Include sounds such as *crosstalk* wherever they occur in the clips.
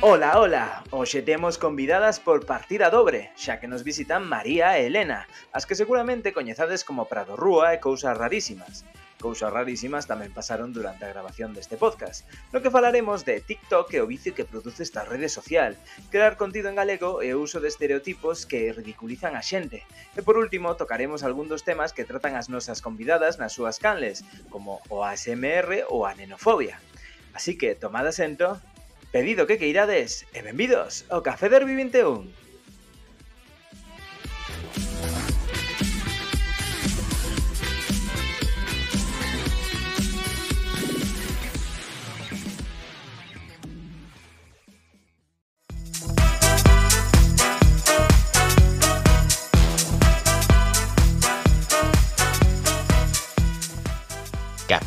Ola, ola! Hoxe temos convidadas por partida dobre, xa que nos visitan María e Elena, as que seguramente coñezades como Prado Rúa e Cousas Rarísimas cousas rarísimas tamén pasaron durante a grabación deste podcast, no que falaremos de TikTok e o vicio que produce esta rede social, crear contido en galego e o uso de estereotipos que ridiculizan a xente. E por último, tocaremos algún dos temas que tratan as nosas convidadas nas súas canles, como o ASMR ou a nenofobia. Así que tomad asento, pedido que queirades e benvidos ao Café Derby 21.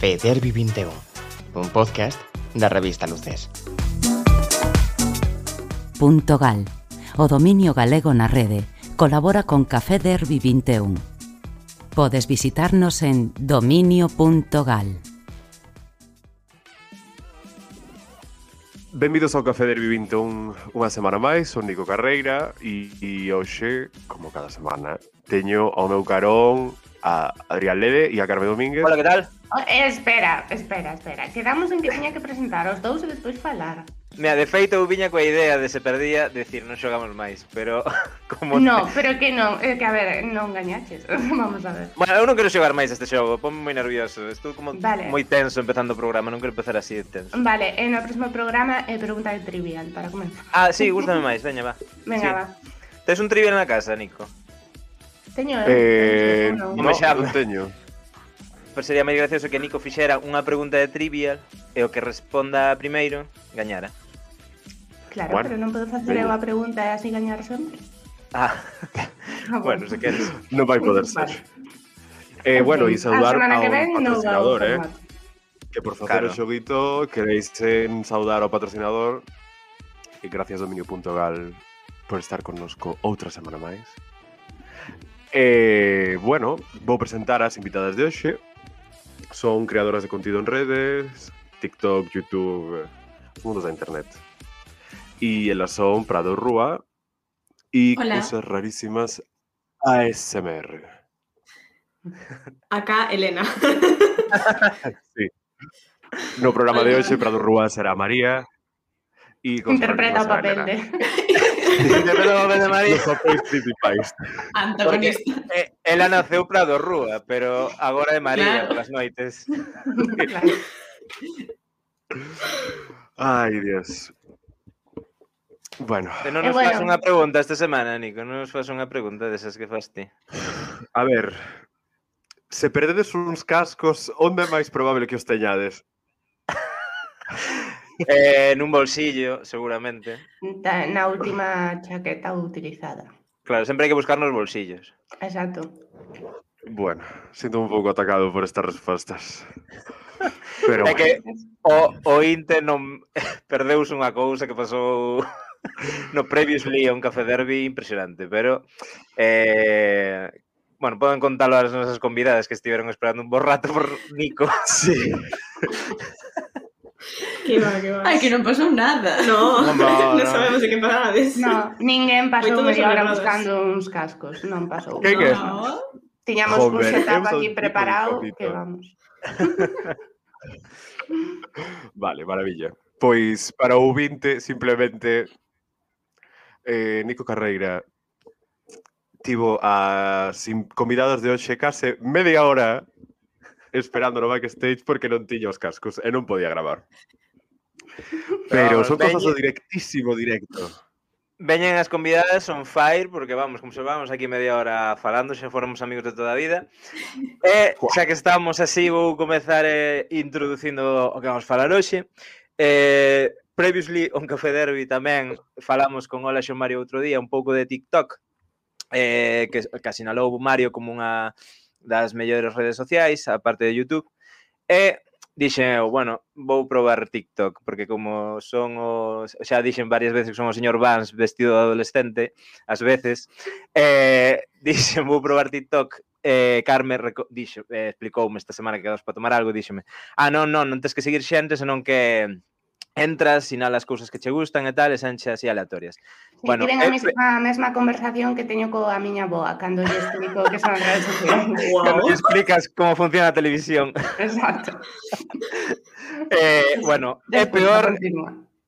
Café Derby 21, un podcast da revista Luces. Punto Gal, o dominio galego na rede, colabora con Café Derby 21. Podes visitarnos en dominio.gal. Benvidos ao Café Derby 21 unha semana máis, son Nico Carreira e, e hoxe, como cada semana, teño ao meu carón a Adrián Leve e a Carmen Domínguez. Hola, que tal? Oh, espera, espera, espera. Quedamos en que tiña que presentar os dous e despois falar. Mira, de feito eu viña coa idea de se perdía decir non xogamos máis, pero *laughs* como No, te... *laughs* pero que non, é eh, que a ver, non gañaches. *laughs* Vamos a ver. Bueno, eu non quero xogar máis este xogo, ponme moi nervioso. Estou como vale. moi tenso empezando o programa, non quero empezar así de tenso. Vale, e no próximo programa é pregunta de trivial para comenzar. Ah, sí, gústame máis, veña, va. Venga, sí. va. Tes un trivial na casa, Nico? Teño, eh, eh non, no, *laughs* no, teño. Pero sería máis gracioso que Nico fixera unha pregunta de trivial e o que responda primeiro gañara. Claro, bueno, pero non podo facer unha pregunta e así gañar sempre. Ah, *laughs* ah bueno, se queres. Non vai poder ser. Vale. Eh, bueno, e saudar ao ven, patrocinador, no eh? Que por facer claro. o xoguito queréis saudar ao patrocinador e gracias dominio.gal por estar connosco outra semana máis. Eh, bueno, vou presentar as invitadas de hoxe. Son creadoras de contido en redes, TikTok, YouTube, mundos da internet. E elas son Prado Rúa e Hola. cousas rarísimas ASMR. *laughs* Acá, Elena. *laughs* Sí. No programa de hoxe, Prado Rúa será María e Interpreta o papel de... *laughs* Interpreta o papel de María Os papéis principais Antagonista eh, Ela naceu Prado Rúa Pero agora é María claro. As noites *laughs* Ai, Dios Bueno. Que non eh, nos bueno. faz unha pregunta esta semana, Nico. Non nos faz unha pregunta desas que faz ti. A ver, se perdedes uns cascos, onde é máis probable que os teñades? *laughs* eh, nun bolsillo, seguramente. Na última chaqueta utilizada. Claro, sempre hai que buscar nos bolsillos. Exacto. Bueno, sinto un pouco atacado por estas respostas. *laughs* Pero é bueno. que o, o Inte non *laughs* perdeus unha cousa que pasou *laughs* no previously a un café derby impresionante, pero eh, bueno, poden contalo ás nosas convidadas que estiveron esperando un bo rato por Nico. Sí. Que va, que va. Ai, que non pasou nada. No, non, *laughs* no, no. sabemos de que parades. No, ninguén pasou media hora buscando uns cascos. Non pasou. Que que? No. Tiñamos Joder, un setup aquí preparado que vamos. *laughs* vale, maravilla. Pois para o 20 simplemente eh, Nico Carreira tivo as convidadas de hoxe case media hora esperando no backstage porque non tiña os cascos e non podía gravar. Pero son cosas do directísimo directo. Veñen as convidadas on fire, porque vamos, como se vamos aquí media hora falando, xa fóramos amigos de toda a vida. Eh, e, xa que estamos así, vou comezar eh, introducindo o que vamos falar hoxe. Eh, previously, on Café Derby tamén falamos con Ola Xo Mario outro día un pouco de TikTok, eh, que, que asinalou Mario como unha das mellores redes sociais, a parte de YouTube, e dixen eu, bueno, vou probar TikTok, porque como son os, xa dixen varias veces que son o señor Vance vestido de adolescente, ás veces, eh, *laughs* dixen vou probar TikTok, eh, Carme dixo, eh, explicoume esta semana que quedas para tomar algo, díxeme, ah, non, non, non tens que seguir xente, senón que entras, sinalas cousas que che gustan e tal, e sanche así aleatorias. Sí, bueno, tiven a, eh, mesma, a mesma conversación que teño coa miña boa cando lle explico que son as redes sociais. Cando lle explicas como funciona a televisión. Exacto. *laughs* eh, bueno, é peor...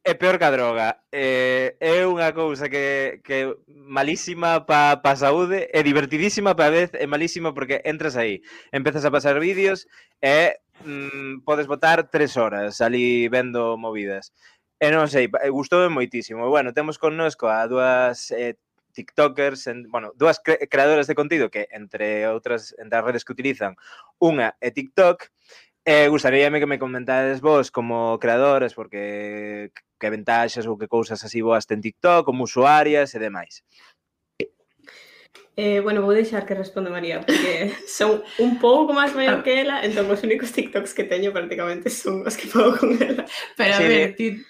É peor que a droga. Eh, é unha cousa que, que malísima pa, pa saúde, é divertidísima pa vez, é malísima porque entras aí, empezas a pasar vídeos, é mm, podes botar tres horas ali vendo movidas. E non sei, gustou moitísimo. Bueno, temos connosco a dúas eh, tiktokers, en, bueno, dúas cre creadoras de contido que, entre outras, entre as redes que utilizan, unha é TikTok, Eh, gustaríame que me comentades vos como creadores, porque que ventaxas ou que cousas así boas ten TikTok, como usuarias e demais. Eh, bueno, vou deixar que responda María, porque *laughs* son un pouco máis maior que ela, entón os únicos TikToks que teño prácticamente son os que fago con ela. Pero a sí. ver, ti,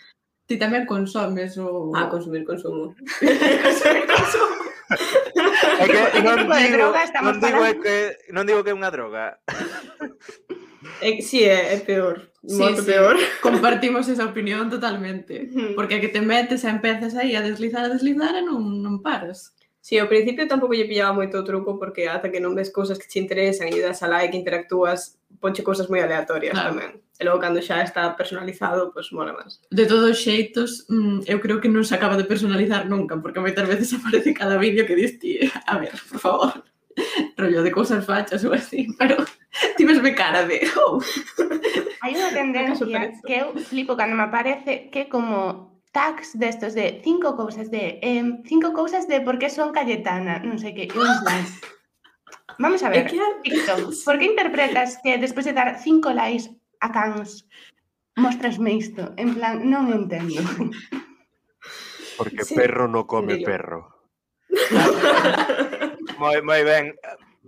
ti tamén consomes o... Ah, consumir consumo. *laughs* consumir consumo. É que *laughs* non digo, non digo, é que, non digo que é unha droga. Eh, é, sí, é, é peor. Sí, moito sí. peor. Compartimos esa opinión totalmente. Porque a que te metes e empezas aí a deslizar, a deslizar e non, non paras. Sí, ao principio tampouco lle pillaba moito o truco porque ata que non ves cousas que te interesan e das a like, interactúas, ponche cousas moi aleatorias claro. tamén. E logo cando xa está personalizado, pois pues, mola máis. De todos xeitos, mm, eu creo que non se acaba de personalizar nunca, porque moitas veces *laughs* aparece cada vídeo que dis ti, a ver, por favor, *laughs* rollo de cousas fachas ou así, pero *laughs* tímesme cara de... Oh. Hai unha tendencia que eu flipo cando me aparece que como tags destos de cinco cousas de eh, cinco cousas de por que son Cayetana, non sei que, un plan. Vamos a ver, que... TikTok, *laughs* por que interpretas que despois de dar cinco likes a cans mostrasme isto? En plan, non entendo. Porque sí. perro non come Digo. perro. moi, moi ben.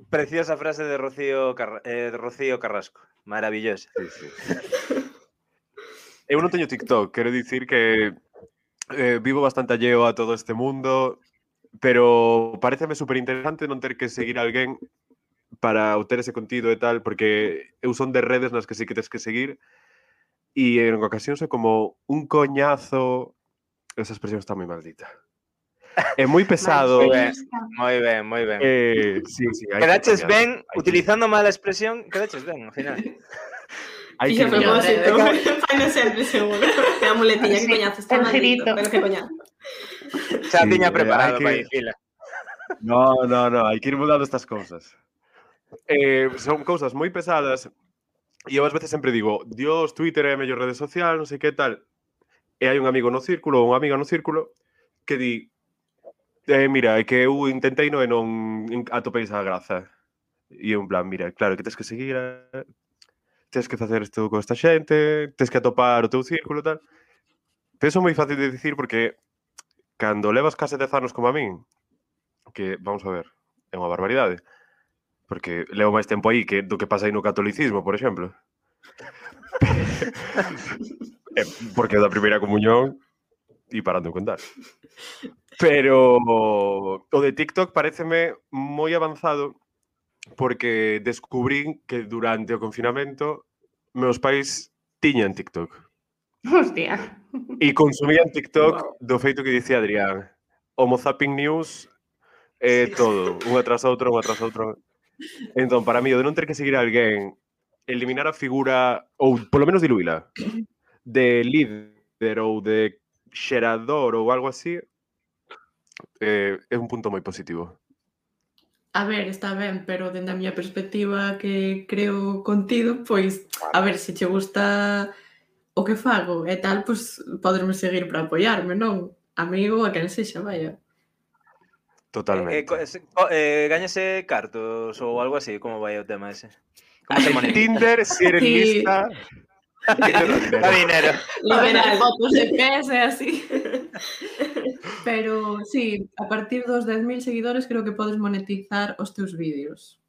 Preciosa frase de Rocío, Car eh, de Rocío Carrasco. Maravillosa. Sí, sí. Eu non teño TikTok, quero dicir que eh, vivo bastante alleo a todo este mundo, pero pareceme super interesante non ter que seguir alguén para obter ese contido e tal, porque eu son de redes nas que sí que tens que seguir, e en ocasións é como un coñazo, esa expresión está moi maldita. *laughs* É moi pesado. moi ben, moi ben, moi ben. Eh, sí, sí, Quedaches ben, utilizando mala expresión, quedaches ben, ao final. *laughs* Fixo que vos, entón, faino sempre seguro. É a muletilla que coñazo está maldito, pero que coñazo. Xa sí, tiña preparado que... para fila. No, no, no, hai que ir mudando estas cousas. Eh, son cousas moi pesadas e eu ás veces sempre digo, Dios, Twitter é a mellor rede social, non sei que tal. E hai un amigo no círculo, unha amiga no círculo, que di, eh, mira, é que eu intentei no e non atopei esa graza. E eu en plan, mira, claro, que tens que seguir a tens que facer isto con esta xente, tens que atopar o teu círculo e tal. Pero iso é moi fácil de dicir porque cando levas case 10 anos como a min, que, vamos a ver, é unha barbaridade, porque levo máis tempo aí que do que pasa aí no catolicismo, por exemplo. *laughs* Eh, porque da primeira comunión e parando de contar. Pero o de TikTok pareceme moi avanzado porque descubrín que durante o confinamento meus pais tiñan TikTok. Hostia. E consumían TikTok do feito que dicía Adrián. Homo Zapping News é eh, todo, unha tras outro, unha tras outro. Entón, para mí, o de non ter que seguir a alguén, eliminar a figura, ou polo menos diluíla, de líder ou de xerador ou algo así, eh, é un punto moi positivo. A ver, está ben, pero dende a miña perspectiva que creo contido, pois, a ver, se che gusta o que fago e tal, pois, poderme seguir para apoiarme, non? Amigo, a quen sexa, vaya. Totalmente. Eh, eh, se- co- eh, gañase cartos ou algo así, como vai o tema ese? Como ah, se monetiza? Tinder, si eres Sí. lista, dinero. dinero. Liberar fotos de PS e así. Pero sí, a partir dos 10.000 seguidores creo que podes monetizar os teus vídeos.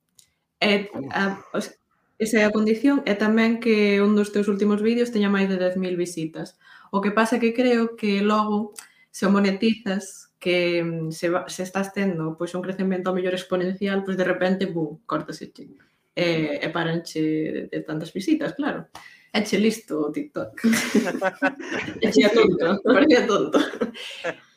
E, a, os, esa é a condición e tamén que un dos teus últimos vídeos teña máis de 10.000 visitas. O que pasa que creo que logo se o monetizas que mm, se, va, se estás tendo pois un crecemento mellor exponencial, pois de repente, bu, cortas e, e, e paranche de, de tantas visitas, claro. Eche listo o TikTok. Eche tonto, *laughs* parecía tonto.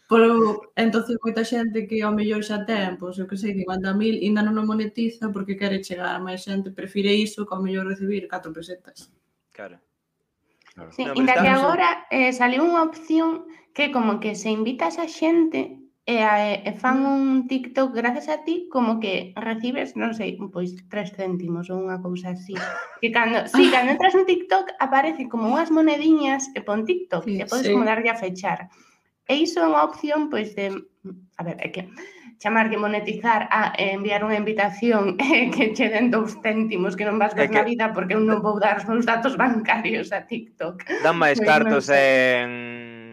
Pero entonces moita xente que ao mellor xa ten, pois eu que sei, 50.000 ainda non o monetiza porque quere chegar a máis xente, prefire iso que ao mellor recibir 4 pesetas. Claro. claro. Sí, no, ainda que agora eh, saliu unha opción que como que se invitas a xente e, e fan un TikTok gracias a ti como que recibes, non sei, pois tres céntimos ou unha cousa así. Que cando, *laughs* si, sí, cando entras en TikTok aparece como unhas monediñas e pon TikTok sí, e podes sí. como darlle a fechar. E iso é unha opción, pois, de... A ver, é que chamar que monetizar a enviar unha invitación *laughs* que che den dous céntimos que non vas ver na vida porque eu non vou dar os meus datos bancarios a TikTok. Dan máis pois cartos no en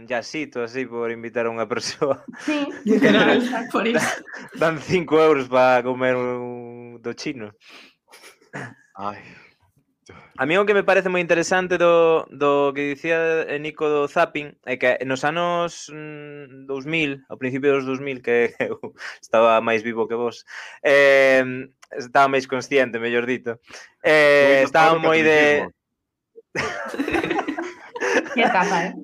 jazzito así por invitar a unha persoa. Sí, *laughs* literal, *laughs* por iso. Dan 5 euros para comer un do chino. Ai. A mí o que me parece moi interesante do, do que dicía eh, Nico do zapping é que nos anos mm, 2000, ao principio dos 2000, que *laughs* eu estaba máis vivo que vos, eh, estaba máis consciente, mellor dito, eh, estaba moi de... Que etapa, eh?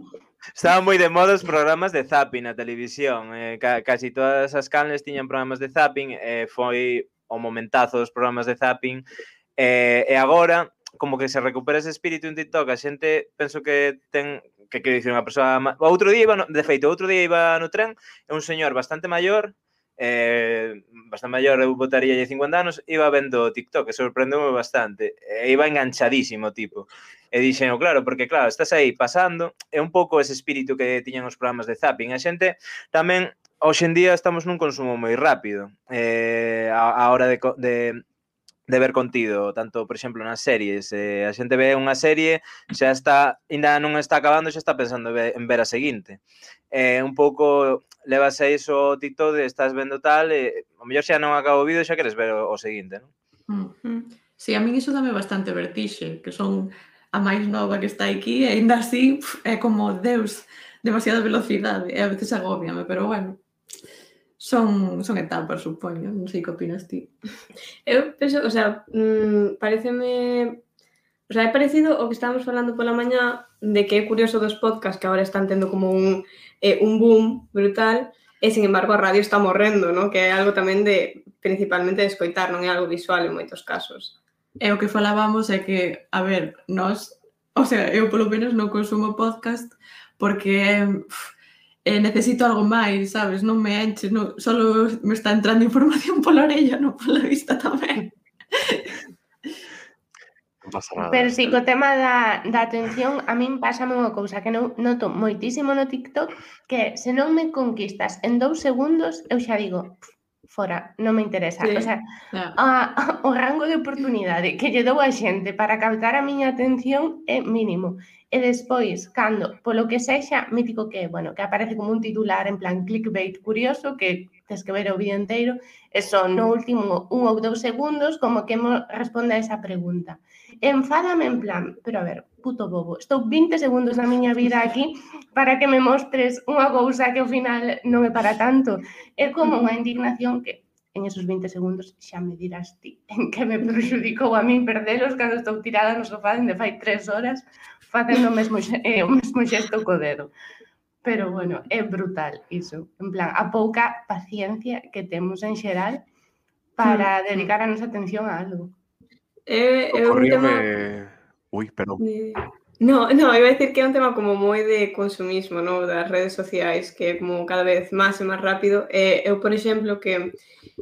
Estaba moi de moda os programas de zapping na televisión. Eh, ca casi todas as canles tiñan programas de zapping. Eh, foi o momentazo dos programas de zapping. Eh, e agora, como que se recupera ese espírito en TikTok, a xente penso que ten que quero dicir unha persoa... Outro día iba, no, de feito, outro día iba no tren e un señor bastante maior eh, bastante maior, eu botaría 50 anos, iba vendo TikTok, que sorprendeu-me bastante, e iba enganchadísimo, tipo. E dixen, oh, claro, porque claro, estás aí pasando, é un pouco ese espírito que tiñan os programas de zapping. A xente tamén, hoxe en día estamos nun consumo moi rápido, eh, a, a hora de, de, de ver contido, tanto, por exemplo, nas series. Eh, a xente ve unha serie, xa está, ainda non está acabando, xa está pensando en ver a seguinte eh, un pouco levas a iso TikTok de estás vendo tal, e o mellor xa non acabo o vídeo xa queres ver o, o seguinte, non? Mm -hmm. Sí, a min iso dame bastante vertixe, que son a máis nova que está aquí e ainda así pf, é como, deus, demasiada velocidade e a veces agobiame, pero bueno, son, son etapas, supoño, non sei que opinas ti. Eu penso, o sea, mmm, pareceme O sea, é parecido o que estábamos falando pola mañá de que é curioso dos podcasts que agora están tendo como un, eh, un boom brutal e, sin embargo, a radio está morrendo, ¿no? que é algo tamén de principalmente de escoitar, non é algo visual en moitos casos. É o que falábamos é que, a ver, nós, o sea, eu polo menos non consumo podcast porque pff, eh, necesito algo máis, sabes? Non me enche, non, solo me está entrando *laughs* información pola orella, non pola vista tamén pasa nada. Pero si co tema da, da atención, a min pásame unha cousa que non noto moitísimo no TikTok que se non me conquistas en dous segundos, eu xa digo, fora, non me interesa. Sí, o sea, no. a, o rango de oportunidade que lle dou a xente para captar a miña atención é mínimo. E despois, cando, polo que sexa, mítico que, bueno, que aparece como un titular en plan clickbait curioso, que tes que ver o vídeo enteiro, e son no último un ou dous segundos como que mo responde a esa pregunta enfádame en plan, pero a ver, puto bobo, estou 20 segundos da miña vida aquí para que me mostres unha cousa que ao final non me para tanto. É como unha indignación que en esos 20 segundos xa me dirás ti en que me perjudicou a min perdelos cando estou tirada no sofá dende fai tres horas facendo o mesmo, eh, o mesmo xesto co dedo. Pero bueno, é brutal iso. En plan, a pouca paciencia que temos en xeral para dedicar a nosa atención a algo. Eh, é, é un tema... Ui, perdón. De... No, no, iba a decir que é un tema como moi de consumismo, no? das redes sociais, que é como cada vez máis e máis rápido. Eh, eu, por exemplo, que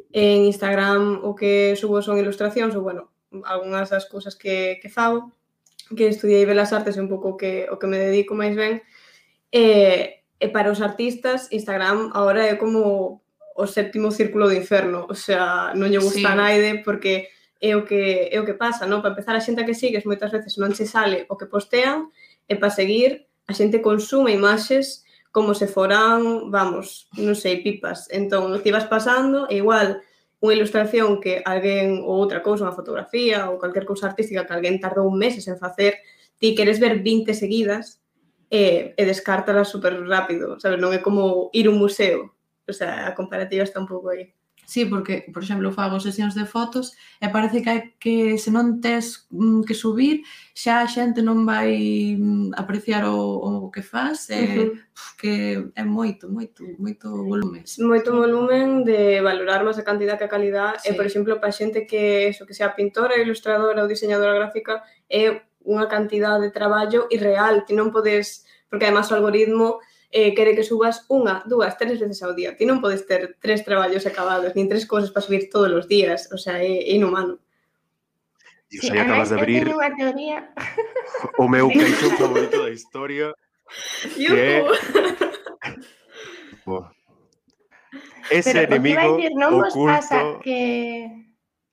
en Instagram o que subo son ilustracións, ou, bueno, algunhas das cousas que, que fago, que estudiei Belas Artes un pouco que o que me dedico máis ben, eh, e para os artistas, Instagram agora é como o séptimo círculo do inferno, o sea, non lle gusta sí. a naide porque é o que, é o que pasa, non? Para empezar, a xente que sigues moitas veces non che sale o que postean e para seguir a xente consume imaxes como se foran, vamos, non sei, pipas. Entón, ti vas pasando e igual unha ilustración que alguén ou outra cousa, unha fotografía ou calquer cousa artística que alguén tardou meses en facer, ti queres ver 20 seguidas e, e descártala super rápido, sabes? Non é como ir a un museo. O sea, a comparativa está un pouco aí. Sí, porque, por exemplo, fago sesións de fotos e parece que, hai que se non tes mm, que subir, xa a xente non vai mm, apreciar o, o que faz, e, uh -huh. que é moito, moito, moito volumen. Moito volumen de valorar máis a cantidad que a calidad, sí. e, por exemplo, para xente que, eso, que sea pintora, ilustradora ou diseñadora gráfica, é unha cantidad de traballo irreal, ti non podes, porque además o algoritmo eh, quere que subas unha, dúas, tres veces ao día. Ti non podes ter tres traballos acabados, nin tres cousas para subir todos os días, o sea, é, é inhumano. Dios, sí, acabas de abrir teoría... o meu queixo favorito da historia. que... Ese Pero, enemigo decir, non oculto... vos pasa que...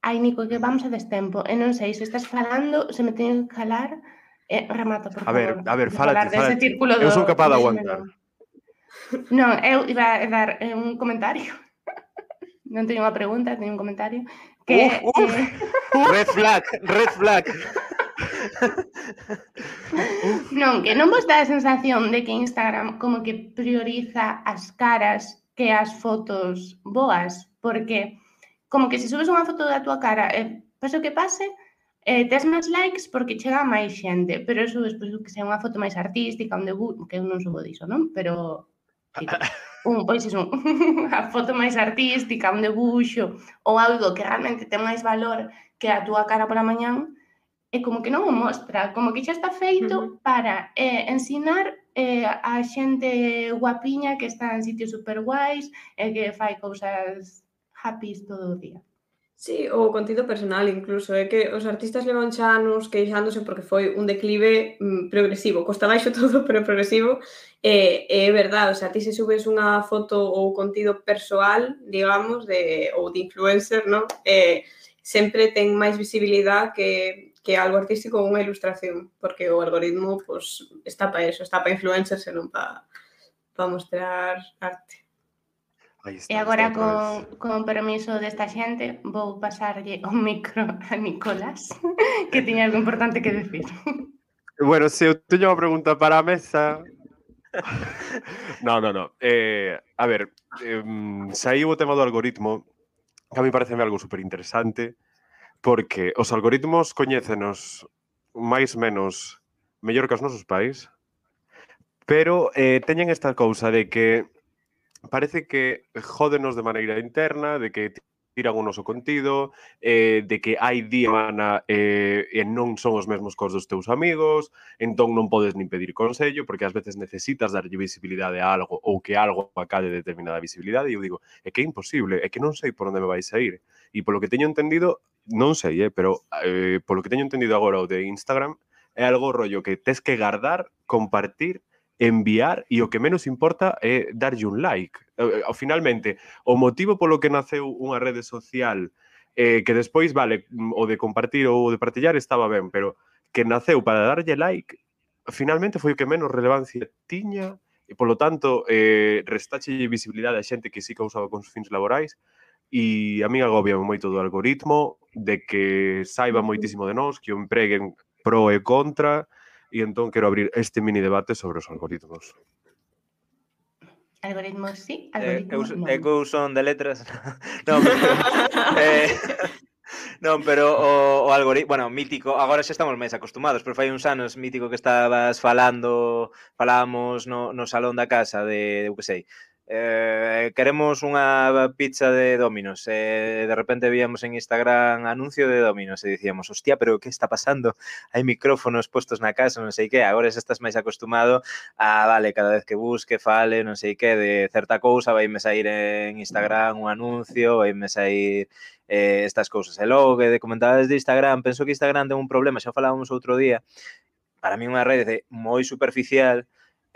Ai, Nico, que vamos a destempo. E non sei, se estás falando, se me teño que calar, eh, remato, por favor. A ver, a ver, fálate, fálate. Eu son capaz de aguantar. Non, eu iba a dar eh, un comentario. *laughs* Non teño unha pregunta, teño un comentario. Que, uf, uf, eh... *laughs* red flag, red flag. *laughs* non, que non vos dá a sensación de que Instagram como que prioriza as caras que as fotos boas, porque como que se subes unha foto da tua cara e pase o que pase, eh, tes máis likes porque chega máis xente, pero eso despois que sea unha foto máis artística, onde que eu non subo diso, non? Pero *laughs* un, pois un *laughs* a foto máis artística, un debuxo ou algo que realmente ten máis valor que a túa cara pola mañán, é como que non o mostra, como que xa está feito uh -huh. para eh, ensinar eh, a xente guapiña que está en sitios super guais e eh, que fai cousas happy todo o día. Sí, o contido personal incluso, é que os artistas levan xa anos queixándose porque foi un declive mm, progresivo, costa baixo *laughs* todo, pero progresivo, e eh, é verdade, o sea, ti se subes unha foto ou contido persoal, digamos, de ou de influencer, ¿no? Eh, sempre ten máis visibilidade que que algo artístico ou unha ilustración, porque o algoritmo pues, está para eso, está para influencers e non para pa mostrar arte. Está, e agora con, con permiso desta xente vou pasarlle o *laughs* micro a Nicolás *laughs* que tiña algo importante que decir. Bueno, se eu teño unha pregunta para a mesa. No, no, no. Eh, A ver, eh, saiu o tema do algoritmo que a mí parece algo super interesante porque os algoritmos coñécenos máis menos mellor que os nosos pais pero eh, teñen esta cousa de que parece que jódenos de maneira interna, de que tiran o noso contido, eh, de que hai día mana eh, e non son os mesmos cos dos teus amigos, entón non podes nin pedir consello, porque ás veces necesitas darlle visibilidade a algo ou que algo acade determinada visibilidade, e eu digo, é que é imposible, é que non sei por onde me vais a ir. E polo que teño entendido, non sei, eh, pero eh, polo que teño entendido agora o de Instagram, é algo rollo que tes que guardar, compartir enviar e o que menos importa é darlle un like. Eh, eh, finalmente, o motivo polo que naceu unha rede social eh, que despois, vale, mm, o de compartir ou o de partillar estaba ben, pero que naceu para darlle like, finalmente foi o que menos relevancia tiña e polo tanto eh, restache visibilidade a xente que sí que usaba con fins laborais e a mí agobia moito do algoritmo de que saiba moitísimo de nós, que o empreguen pro e contra e entón quero abrir este mini debate sobre os algoritmos. Algoritmos, sí, eh, algoritmos. Eh, eu, eu son de letras. *laughs* non, pero, *laughs* eh, non, pero o, o algoritmo, bueno, mítico, agora xa estamos máis acostumados, pero fai uns anos mítico que estabas falando, falábamos no, no salón da casa de, eu que sei, eh, queremos unha pizza de Dominos. Eh, de repente víamos en Instagram anuncio de Dominos e dicíamos, hostia, pero que está pasando? Hai micrófonos postos na casa, non sei que, agora xa estás máis acostumado a, vale, cada vez que busque, fale, non sei que, de certa cousa, vaime sair en Instagram un anuncio, vaime sair eh, estas cousas. E logo que de comentabas de Instagram, penso que Instagram ten un problema, xa falábamos outro día, para mí unha rede moi superficial,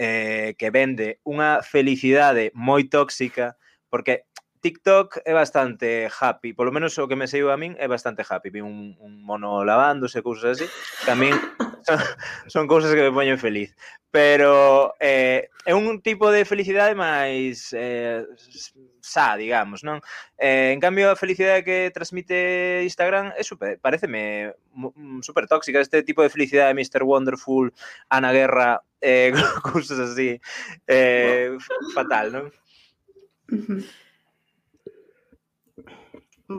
eh, que vende unha felicidade moi tóxica, porque TikTok é bastante happy, polo menos o que me saiu a min é bastante happy. Vi un, un mono lavándose, cousas así, Tamén *laughs* son, son cousas que me poñen feliz. Pero eh, é un tipo de felicidade máis eh, sa, digamos, non? Eh, en cambio, a felicidade que transmite Instagram é super, pareceme mm, super tóxica. Este tipo de felicidade de Mr. Wonderful, Ana Guerra, eh, *laughs* cousas así, eh, fatal, non? Uh -huh.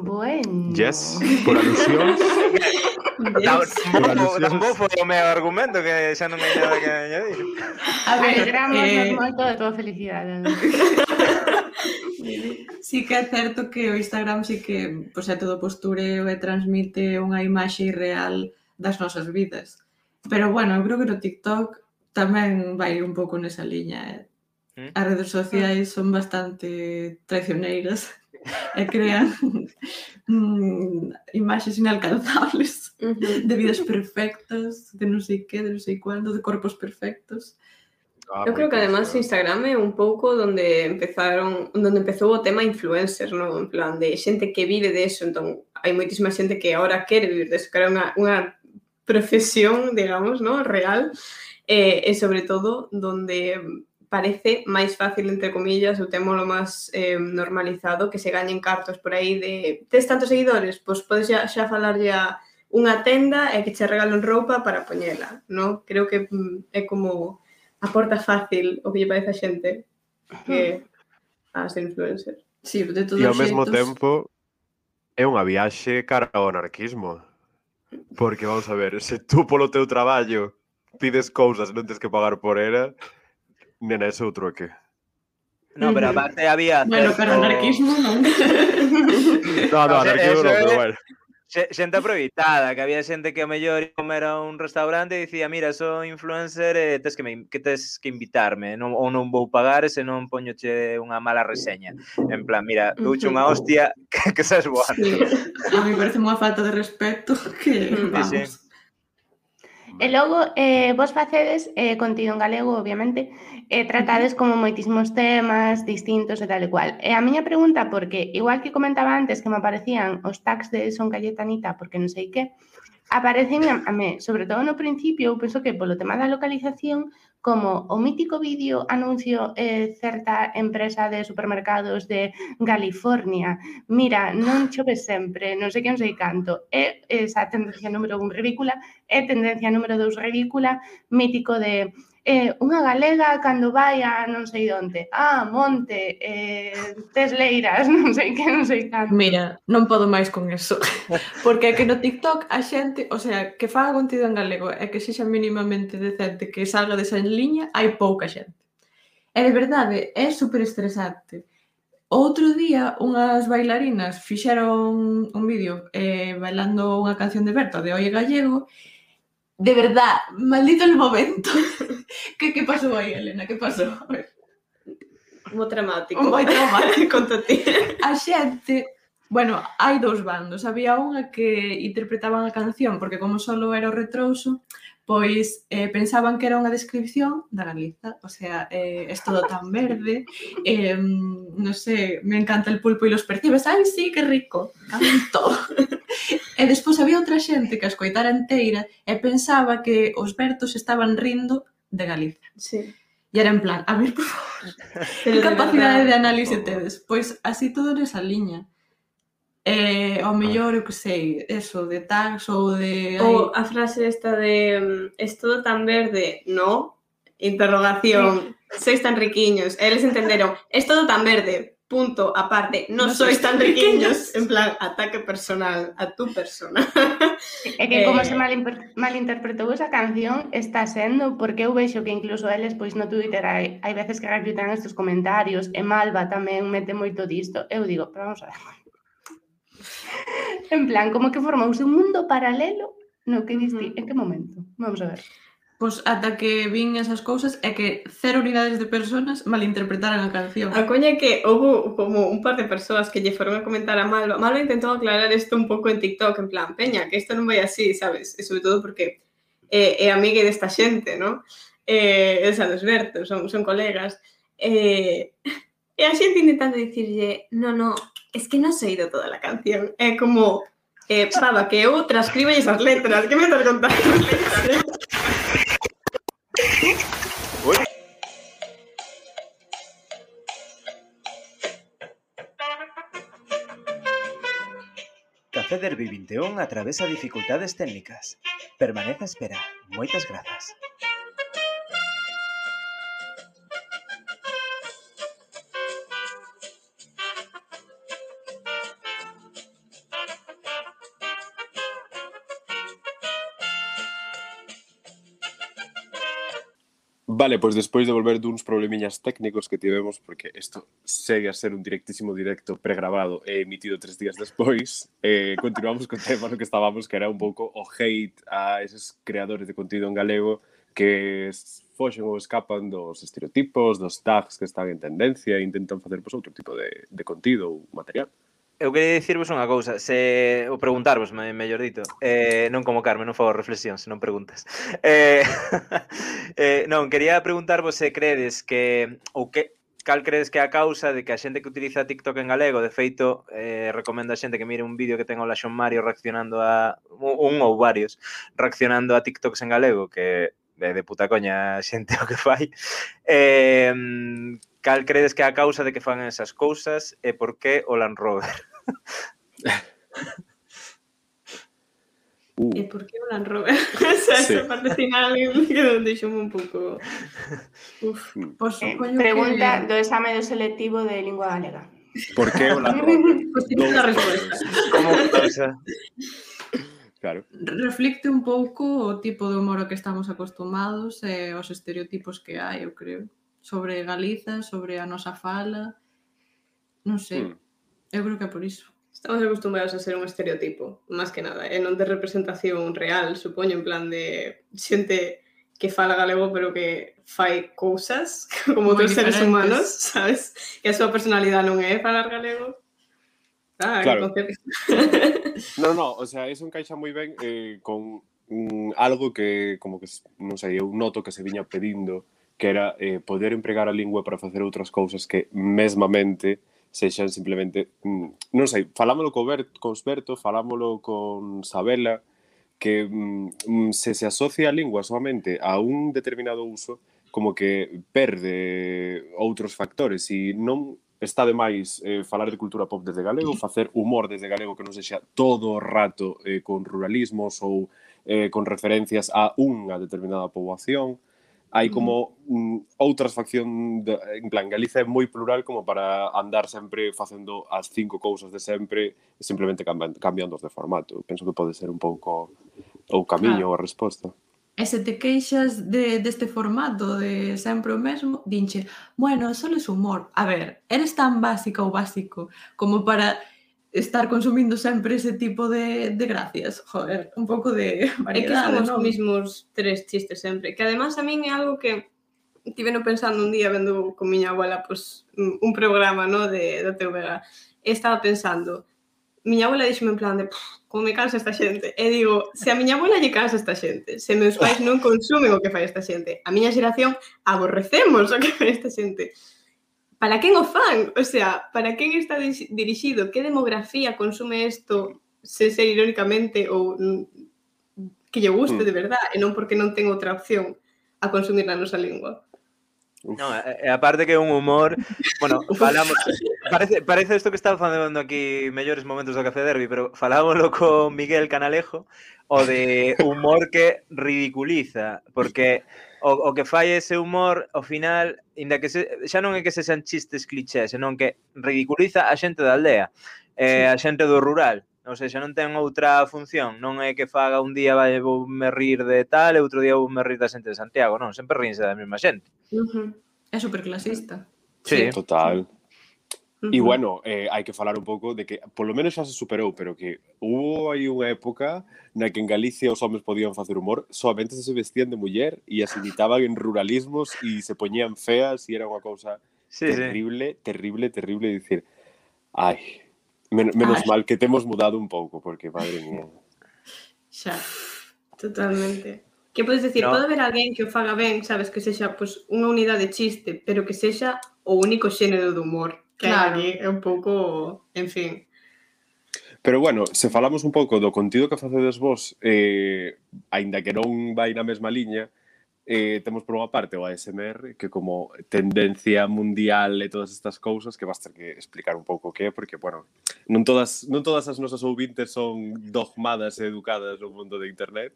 Bueno. Yes, por alusión. Tampouco, tampouco foi o meu argumento que xa non hai nada que añadir. A ver, Alegramos eh... moito de tua felicidade. sí que é certo que o Instagram sí que pois, é todo postureo e eh, transmite unha imaxe irreal das nosas vidas. Pero bueno, eu creo que no TikTok tamén vai un pouco nesa liña. Eh? Mm. As redes sociais son bastante traicioneiras. *laughs* e eh, crean *laughs* mm, imaxes inalcanzables *laughs* uh -huh. de vidas perfectas, de non sei que, de non sei cuándo, de corpos perfectos. Ah, Eu creo que además Instagram é un pouco donde empezaron, donde empezou o tema influencers, non? En plan de xente que vive de eso, entón hai moitísima xente que agora quere vivir de eso, que era unha, unha profesión, digamos, ¿no? real, eh, e sobre todo donde parece máis fácil, entre comillas, ou temolo máis eh, normalizado, que se gañen cartos por aí de tes tantos seguidores, pois podes xa, xa falarlle a unha tenda e que che regalen roupa para poñela, non? Creo que mm, é como a porta fácil o que lle parece a xente que as influencers. Sí, de todos e ao mesmo xeitos... tempo é unha viaxe cara ao anarquismo. Porque, vamos a ver, se tú polo teu traballo pides cousas e non tens que pagar por ela, Nena, ese é que. No, pero aparte había... Bueno, pero anarquismo non. *laughs* No, no, anarquismo no, pero bueno. xe- xente aproveitada, que había xente que a mellor comera un restaurante e dicía, mira, son influencer eh, e tes que, me, que tes que invitarme, non, ou non vou pagar e se non poñoche unha mala reseña. En plan, mira, douche unha hostia *laughs* que, que sabes boa. Sí. A mí parece unha falta de respeto que, Sí, sí. vamos, sí. E logo, eh, vos facedes eh, contido en galego, obviamente, e eh, tratades como moitísimos temas distintos e tal e cual. E a miña pregunta, porque igual que comentaba antes que me aparecían os tags de Son Cayetanita, porque non sei que, aparecen a me, sobre todo no principio, eu penso que polo tema da localización, como o mítico vídeo anuncio eh, certa empresa de supermercados de California. Mira, non chove sempre, non sei que, non sei canto. É esa tendencia número un ridícula, é tendencia número dos ridícula, mítico de eh, unha galega cando vai a non sei onde, a ah, Monte, eh, Tesleiras, *laughs* non sei que, non sei canto. Mira, non podo máis con eso, *laughs* porque é que no TikTok a xente, o sea, que faga contido en galego e que sexa mínimamente decente que salga desa liña, hai pouca xente. E de verdade, é super estresante. Outro día, unhas bailarinas fixeron un vídeo eh, bailando unha canción de Berta de Oye Gallego de verdad, maldito el momento. *laughs* ¿Qué, qué pasó aí, Elena? Que pasou? A ver. Traumático. Moi traumático. *laughs* Conto ti. A xente Bueno, hai dous bandos. Había unha que interpretaban a canción, porque como solo era o retrouso, pois eh, pensaban que era unha descripción da Galiza, o sea, eh, es todo tan verde, eh, non sé, me encanta el pulpo e los percibes, ai, sí, que rico, canto xente que a escoitara enteira e pensaba que os bertos estaban rindo de Galicia. Sí. E era en plan, a ver, por favor, *laughs* que capacidade de análise tedes? Pois así todo nesa liña. Eh, ao mellor, eu que sei, eso, de tags ou de... Ou a frase esta de mm, es todo tan verde, no? Interrogación. Sí. Sois tan riquiños. Eles entenderon, es todo tan verde. Punto, aparte, non no sois tan riquiños, en plan, ataque personal a tu persona. É que como eh... *laughs* se mal, malinterpretou esa canción, está sendo, porque eu vexo que incluso eles, pois no Twitter, hai, hai veces que repitan estes comentarios, e Malva tamén mete moito disto. Eu digo, pero vamos a ver. *laughs* en plan, como que formouse un mundo paralelo no que diste, uh en que momento? Vamos a ver. Pois ata que vin esas cousas é que cero unidades de personas malinterpretaran a canción. A coña é que houve como un par de persoas que lle foron a comentar a Malva. Malva intentou aclarar isto un pouco en TikTok, en plan, peña, que isto non vai así, sabes? E sobre todo porque é, é amiga desta xente, non? É, é sabes, Berto, son, son colegas. É, e a xente intentando dicirlle, no, no, es que non sei de toda a canción. É como, eh, pava, que eu transcribo esas letras, que me estás contando? *laughs* *laughs* Derby 21 atravesa dificultades técnicas. Permanece a espera. Moitas grazas. Vale, pois despois de volver duns problemiñas técnicos que tivemos, porque isto segue a ser un directísimo directo pregrabado e emitido tres días despois, eh, continuamos co tema no que estábamos, que era un pouco o hate a eses creadores de contido en galego que foxen ou escapan dos estereotipos, dos tags que están en tendencia e intentan facer pois, outro tipo de, de contido ou material eu queria dicirvos unha cousa, se o preguntarvos, me, mellor dito, eh, non como Carmen, non fago reflexión, se non preguntas. *laughs* Eh, *laughs* eh, non, quería preguntarvos se credes que ou que cal credes que é a causa de que a xente que utiliza TikTok en galego, de feito, eh, recomendo a xente que mire un vídeo que ten o Laxon Mario reaccionando a un ou varios reaccionando a TikToks en galego, que de, de puta coña a xente *laughs* o que fai. Eh, cal credes que é a causa de que fan esas cousas e por que o Land Rover? Uh. E por que *laughs* o Land Rover? Esa, sí. esa parte final que deixou un pouco... Uf, mm. pues, eh, pregunta que... do exame do selectivo de lingua galega. Por que o Land *laughs* Rover? Pues tiene unha resposta. Como pasa? *laughs* Claro. Reflicte un pouco o tipo de humor ao que estamos acostumados e eh, os estereotipos que hai, eu creo, sobre Galiza, sobre a nosa fala, non sei. Mm. Eu creo que é por iso. Estamos acostumbrados a ser un estereotipo, máis que nada, e non de representación real, supoño, en plan de xente que fala galego pero que fai cousas *laughs* como outros seres humanos, sabes? Que a súa personalidade non é falar galego. Ah, claro. Entonces... *laughs* *laughs* no, no, o sea, eso encaixa moi ben eh, con mm, algo que como que, non sei, eu noto que se viña pedindo que era eh, poder empregar a lingua para facer outras cousas que mesmamente sexan simplemente, mm, non sei, falámolo co Bert, con Berto, falámolo con Sabela, que mm, mm, se se asocia a lingua solamente a un determinado uso, como que perde outros factores e non está de máis eh, falar de cultura pop desde galego, facer humor desde galego que non sexa todo o rato eh, con ruralismos ou eh, con referencias a unha determinada poboación hai como mm, outras facción de, en plan Galiza é moi plural como para andar sempre facendo as cinco cousas de sempre e simplemente cambiando, cambiando de formato. Penso que pode ser un pouco o camiño claro. ou a ah. resposta. E se te queixas de, deste formato de sempre o mesmo, dinche, bueno, só es humor. A ver, eres tan básica ou básico como para estar consumindo sempre ese tipo de, de gracias. Joder, un pouco de variedade. É que son os ¿no? mismos tres chistes sempre. Que además a min é algo que tiveno pensando un día vendo con miña abuela pues, un programa no, de, da TVG. Estaba pensando, miña abuela dixome en plan de como me cansa esta xente. E digo, se a miña abuela lle cansa esta xente, se meus pais non consumen o que fai esta xente, a miña xeración aborrecemos o que fai esta xente para quen o fan? O sea, para quen está dirixido? Que demografía consume isto se ser irónicamente ou mm, que lle guste mm. de verdad e non porque non ten outra opción a consumir na nosa lingua. Uf. No, e aparte que é un humor, bueno, *laughs* falamos parece parece isto que está facendo aquí mellores momentos do Café Derby, pero falámoslo con Miguel Canalejo o de humor que ridiculiza, porque o, o que fai ese humor, ao final, inda que se, xa non é que se sean chistes clichés, senón que ridiculiza a xente da aldea, eh, sí. a xente do rural. Ou seja, non ten outra función, non é que faga un día vai, vou me rir de tal e outro día vou me rir da xente de Santiago, non, sempre rinse da mesma xente. Uh -huh. É superclasista. Sí. sí. Total. Sí. Uh -huh. E bueno, eh, hai que falar un pouco de que polo menos xa se superou, pero que hubo aí unha época na que en Galicia os homes podían facer humor, soamente se vestían de muller e as imitaban en ruralismos e se poñían feas e era unha cousa sí, terrible, sí. terrible, terrible, terrible dicir, ai, men menos ai. mal que temos mudado un pouco, porque madre mía. Xa, totalmente. Que podes decir, no. pode haber alguén que o faga ben, sabes, que sexa pues, unha unidade de chiste, pero que sexa o único xénero do humor claro. Aquí é un pouco, en fin. Pero bueno, se falamos un pouco do contido que facedes vos, eh, aínda que non vai na mesma liña, eh, temos por unha parte o ASMR, que como tendencia mundial e todas estas cousas, que vas ter que explicar un pouco que é, porque, bueno, non todas, non todas as nosas ouvintes son dogmadas e educadas no mundo de internet,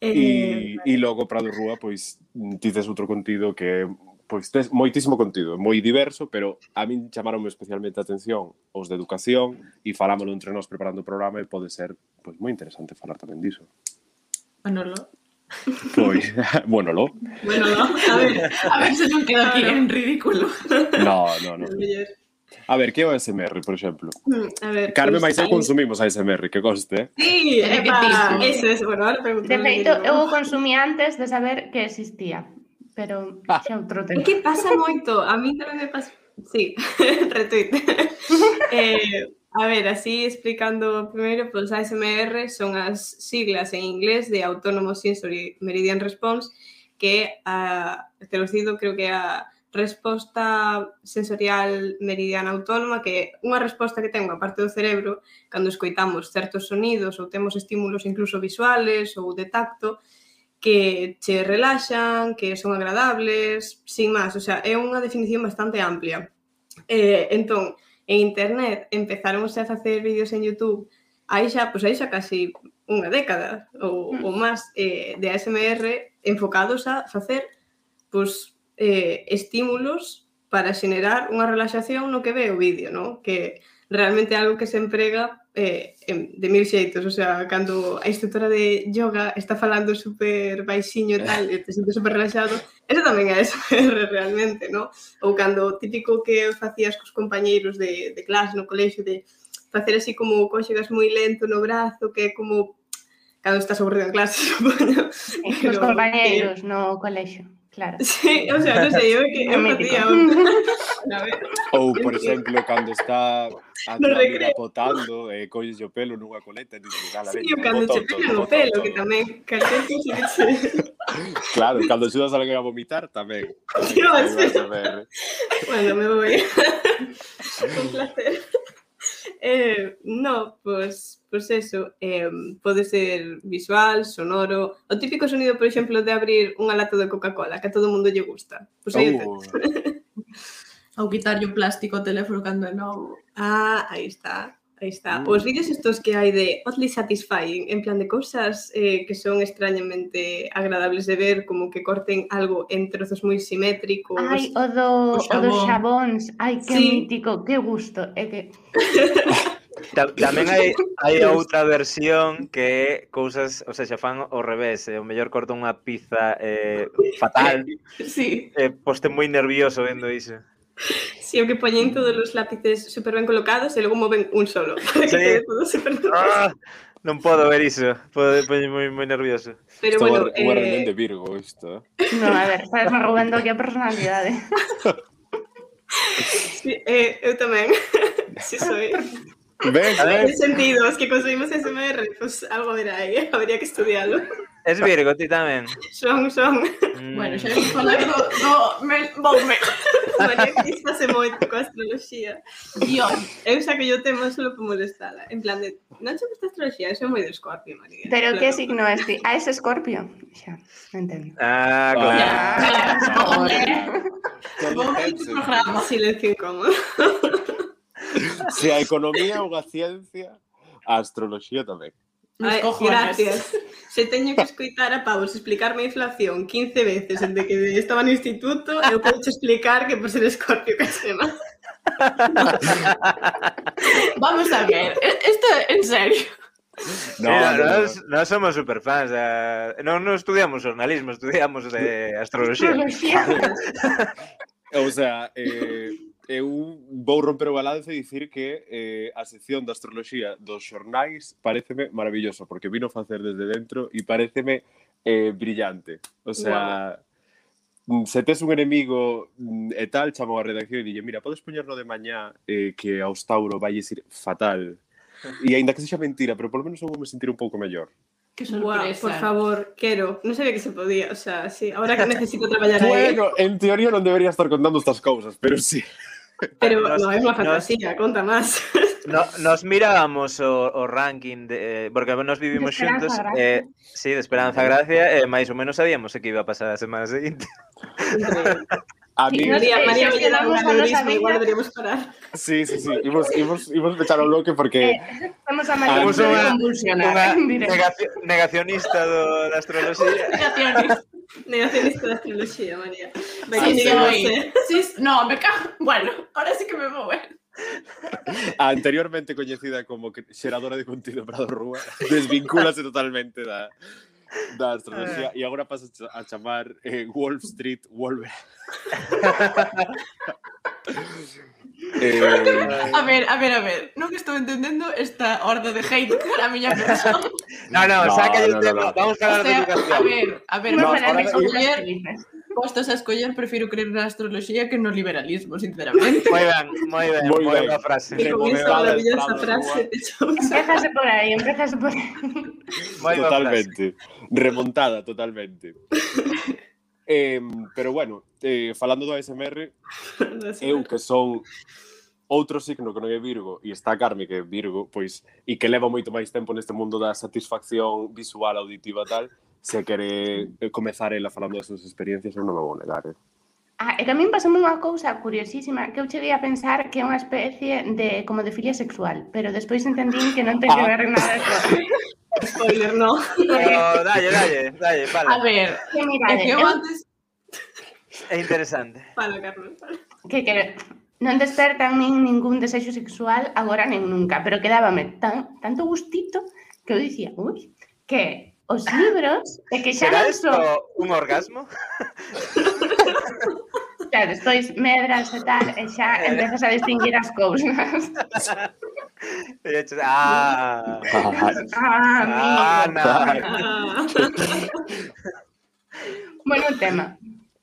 eh, E, eh, e logo Prado Rúa, pois, dices outro contido que é pois tes moitísimo contido, moi diverso, pero a min chamaronme especialmente a atención os de educación e falámoslo entre nós preparando o programa e pode ser pois moi interesante falar tamén diso. Manolo. Pois, *laughs* bueno, lo. Bueno, lo. A ver, a ver se non queda aquí en ridículo. No, no, no. *laughs* A ver, que é o ASMR, por exemplo? Mm, a ver, Carme, pois, Maisel consumimos ASMR, que coste. Eh. Sí, epa, eso es, bueno, ahora De feito, eu o consumí antes de saber que existía pero ah. xa outro tema. É que pasa moito, a mí tamén me pasa... Sí, *laughs* retweet. *laughs* eh, a ver, así explicando primeiro, pois pues, ASMR son as siglas en inglés de Autónomo Sensory Meridian Response, que ah, a, traducido creo que a resposta sensorial meridiana autónoma, que é unha resposta que ten unha parte do cerebro cando escoitamos certos sonidos ou temos estímulos incluso visuales ou de tacto, que che relaxan, que son agradables, sin máis, o sea, é unha definición bastante amplia. Eh, entón, en internet empezaron a facer vídeos en YouTube aí xa, pois aí xa casi unha década ou, mm. ou máis eh, de ASMR enfocados a facer pois, eh, estímulos para xenerar unha relaxación no que ve o vídeo, no? que realmente é algo que se emprega eh, de mil xeitos, o sea, cando a instructora de yoga está falando super baixiño e tal, *laughs* e te sientes super relaxado, eso tamén é SMR *laughs* realmente, no? Ou cando típico que facías cos compañeiros de, de clase no colexio, de facer así como cóxegas moi lento no brazo, que é como cando estás aburrido en clase, *laughs* supoño. Os compañeiros que... no colexio. Claro. Sí, o sea, non sei, eu que eu podía. Ou, por exemplo, cando está a eh, no potando e eh, colles o pelo nunha coleta e dices, "Gala, Sí, o cando che pegan o pelo, que tamén calquer cousa que che. *laughs* Claro, cando xudas a alguén a vomitar tamén. Dios. *laughs* Bueno, me voy. *laughs* Un placer eh, no, pois, pues, pois pues eso, eh, pode ser visual, sonoro, o típico sonido, por exemplo, de abrir unha lata de Coca-Cola, que a todo mundo lle gusta. Pois pues aí uh. *laughs* Ou quitarlle o plástico ao teléfono cando é novo. Ah, aí está. Aí está. Mm. Os vídeos estos que hai de oddly satisfying, en plan de cousas eh, que son extrañamente agradables de ver, como que corten algo en trozos moi simétricos. Ai, o, do, o, o dos xabóns. Ai, que sí. mítico, que gusto. É que... *laughs* Tamén hai, hai outra versión que é cousas, o sea, xa fan ao revés, eh, o mellor corto unha pizza eh, fatal. *laughs* Sí. Eh, poste moi nervioso vendo iso. Sí, o que poñen mm. todos os lápices super ben colocados e logo moven un solo. *laughs* Para que sí. quede todo super ah, non podo ver iso, podo poñer moi, moi nervioso. Pero Está bueno, unha, eh... unha reunión de Virgo isto. Eh. No, a ver, estás roubando aquí a personalidade. *laughs* sí, eh, eu tamén. *laughs* sí, soy. ¿Ves? A ver. En sentido, es que conseguimos SMR, pues algo era ahí, habría que estudiarlo. Es Virgo, ti tamén. Son, son. Mm. Bueno, xa non falei do, do me, bom, me. Manifestase moito coa astroloxía. Dios. Eu xa que yo temo solo para molestala. En plan de, non xa gusta astroloxía, eso é moi de Escorpio, María. Pero claro. que signo é ti? Ah, es Escorpio. Xa, entendo. Ah, claro. Ah, claro. Silencio incómodo. Se a economía ou a ciencia, a astroloxía tamén. Ay, gracias. *laughs* Se teño que escoitar a Pavos explicarme a inflación 15 veces desde que estaba no instituto, eu podo explicar que por ser escorpio que se má. *laughs* Vamos a ver, isto en serio. No, Mira, no, nós, no. nós somos superfans Eh, non, non estudiamos jornalismo, estudiamos de astroloxía. astroloxía. *laughs* o sea, eh, eu vou romper o balance e dicir que eh, a sección da astroloxía dos xornais pareceme maravilloso, porque vino facer desde dentro e pareceme eh, brillante. O sea, wow. Mm, se tes un enemigo mm, e tal, chamo a redacción e dille, mira, podes poñerlo de mañá eh, que a Tauro vai ir fatal. E aínda que sexa mentira, pero polo menos eu vou me sentir un pouco mellor. Que sorpresa. Wow, por favor, quero. Non sabía que se podía, o sea, sí, ahora que necesito traballar aí. Bueno, en teoría non debería estar contando estas cousas, pero sí. *laughs* Pero *laughs* nos, no é unha fantasía, nos, conta máis. *laughs* No, nos mirábamos o, o ranking de, eh, porque nos vivimos de xuntos eh, sí, de Esperanza Gracia e eh, máis ou menos sabíamos o que iba a pasar a semana seguinte. A mí... Sí, María, María, sí, quedamos a nosa. Igual deberíamos parar. Sí, sí, sí. Imos, imos, imos pechar o bloque porque... Eh, a María Imos unha, unha negacionista do, da astroloxía. Negacionista. Negacionista da astrología, María. Sí, que sí, no, me cago. Bueno, ahora sí que me vou, eh. a anteriormente coñecida como que- xeradora de contido Prado Rúa, *laughs* desvincúlase totalmente da, da astrología e agora pasa a cha- a chamar eh, Wall Street Wolver. *laughs* eh, A ver, a ver, a ver. Non estou entendendo esta horda de hate cara a miña persona. No, no, No, saca no, el tema. no, no. Vamos a O hablar de sea, a educación. ver, a ver, No, de cousas escoller, postos a escoller, prefiro creer na astrología que no liberalismo, sinceramente. Moi ben, moi ben, Moi ben. boa frase. Con va maravillosa frase. *laughs* Empezase por aí, empezase por aí. Frase. totalmente. Remontada, totalmente. *laughs* eh, pero bueno, eh, falando do ASMR, *laughs* eu que son outro signo que non é Virgo e está Carme que é Virgo, pois e que leva moito máis tempo neste mundo da satisfacción visual, auditiva tal, se quere eh, comezar ela falando das súas experiencias, eu non me vou negar. Eh. Ah, e tamén pasoume unha cousa curiosísima que eu cheguei a pensar que é unha especie de como de filia sexual, pero despois entendín que non ten que ver ah. nada con *laughs* Spoiler, no. *laughs* Eh, pero, dalle, dalle, dalle, vale. A ver, que mirade, eu antes É interesante. *laughs* Fala, Carlos. Fala. Que. Non despertan nin ningún desexo sexual agora nin nunca, pero quedábame tan, tanto gustito que eu dicía, ui, que os libros e que xa non son... un orgasmo? *laughs* xa, despois medras e tal, e xa eh. empezas a distinguir as cousas. *laughs* E xa, ah, ah, ah, ah, ah, Bueno tema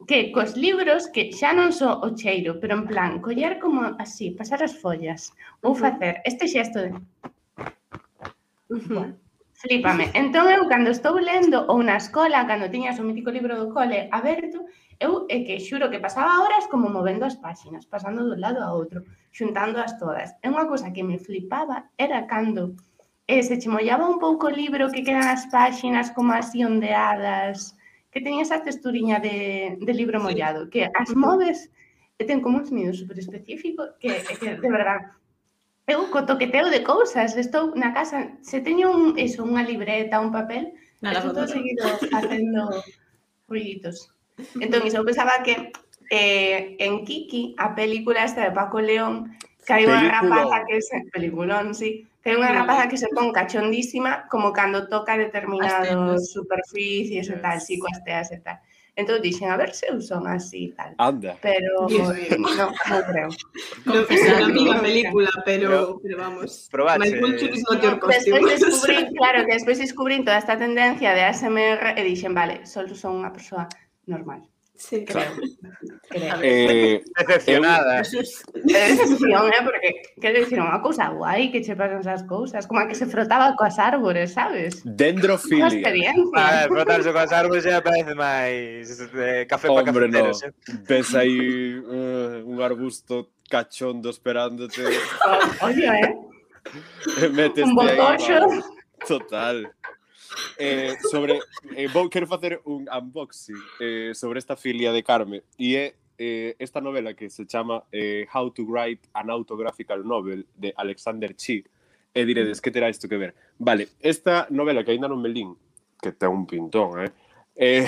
que cos libros que xa non só o cheiro, pero en plan, coller como así, pasar as follas, ou facer este xesto de... Flipame. Entón eu cando estou lendo ou na escola, cando tiñas o mítico libro do cole aberto, eu é que xuro que pasaba horas como movendo as páxinas, pasando dun lado a outro, xuntándoas todas. É unha cousa que me flipaba era cando eh, se che mollaba un pouco o libro que quedan as páxinas como así ondeadas, que ten esa texturiña de, de libro mollado, que as moves e ten como un sonido super específico que, que de verdad eu co toqueteo de cousas, estou na casa, se teño un, eso, unha libreta, un papel, Nada, estou todo seguido facendo *laughs* ruiditos. Entón, iso, eu pensaba que eh, en Kiki, a película esta de Paco León, que hai unha rapaza que é peliculón, sí, É unha rapaza mm. que se pon cachondísima como cando toca determinados superficies e tal, si, sí, coas teas e tal. Entón dixen, a ver se eu son así e tal. Anda. Pero, *laughs* eh, non, non creo. Confesar a miña película, pero, pero, pero vamos. Probache. No te despois descubrín, *laughs* claro, que despois descubrín toda esta tendencia de ASMR e dixen, vale, só son unha persoa normal. Sí, creo. Claro. creo. Eh, decepcionada. Eh, decepción, eh, porque quero dicir unha cousa guai que che pasan esas cousas, como a que se frotaba coas árbores, sabes? Dendrofilia. Experiencia. A ver, frotarse coas árbores xa parece máis eh, café para Hombre, cafeteros. No. Eh? Ves aí uh, eh, un arbusto cachondo esperándote. Oye, eh? Metes un bocoxo. Total eh, sobre eh, vou quero facer un unboxing eh, sobre esta filia de Carme e é eh, esta novela que se chama eh, How to Write an Autographical Novel de Alexander Chi e diredes que terá isto que ver? Vale, esta novela que aínda non me lín que ten un pintón eh, eh,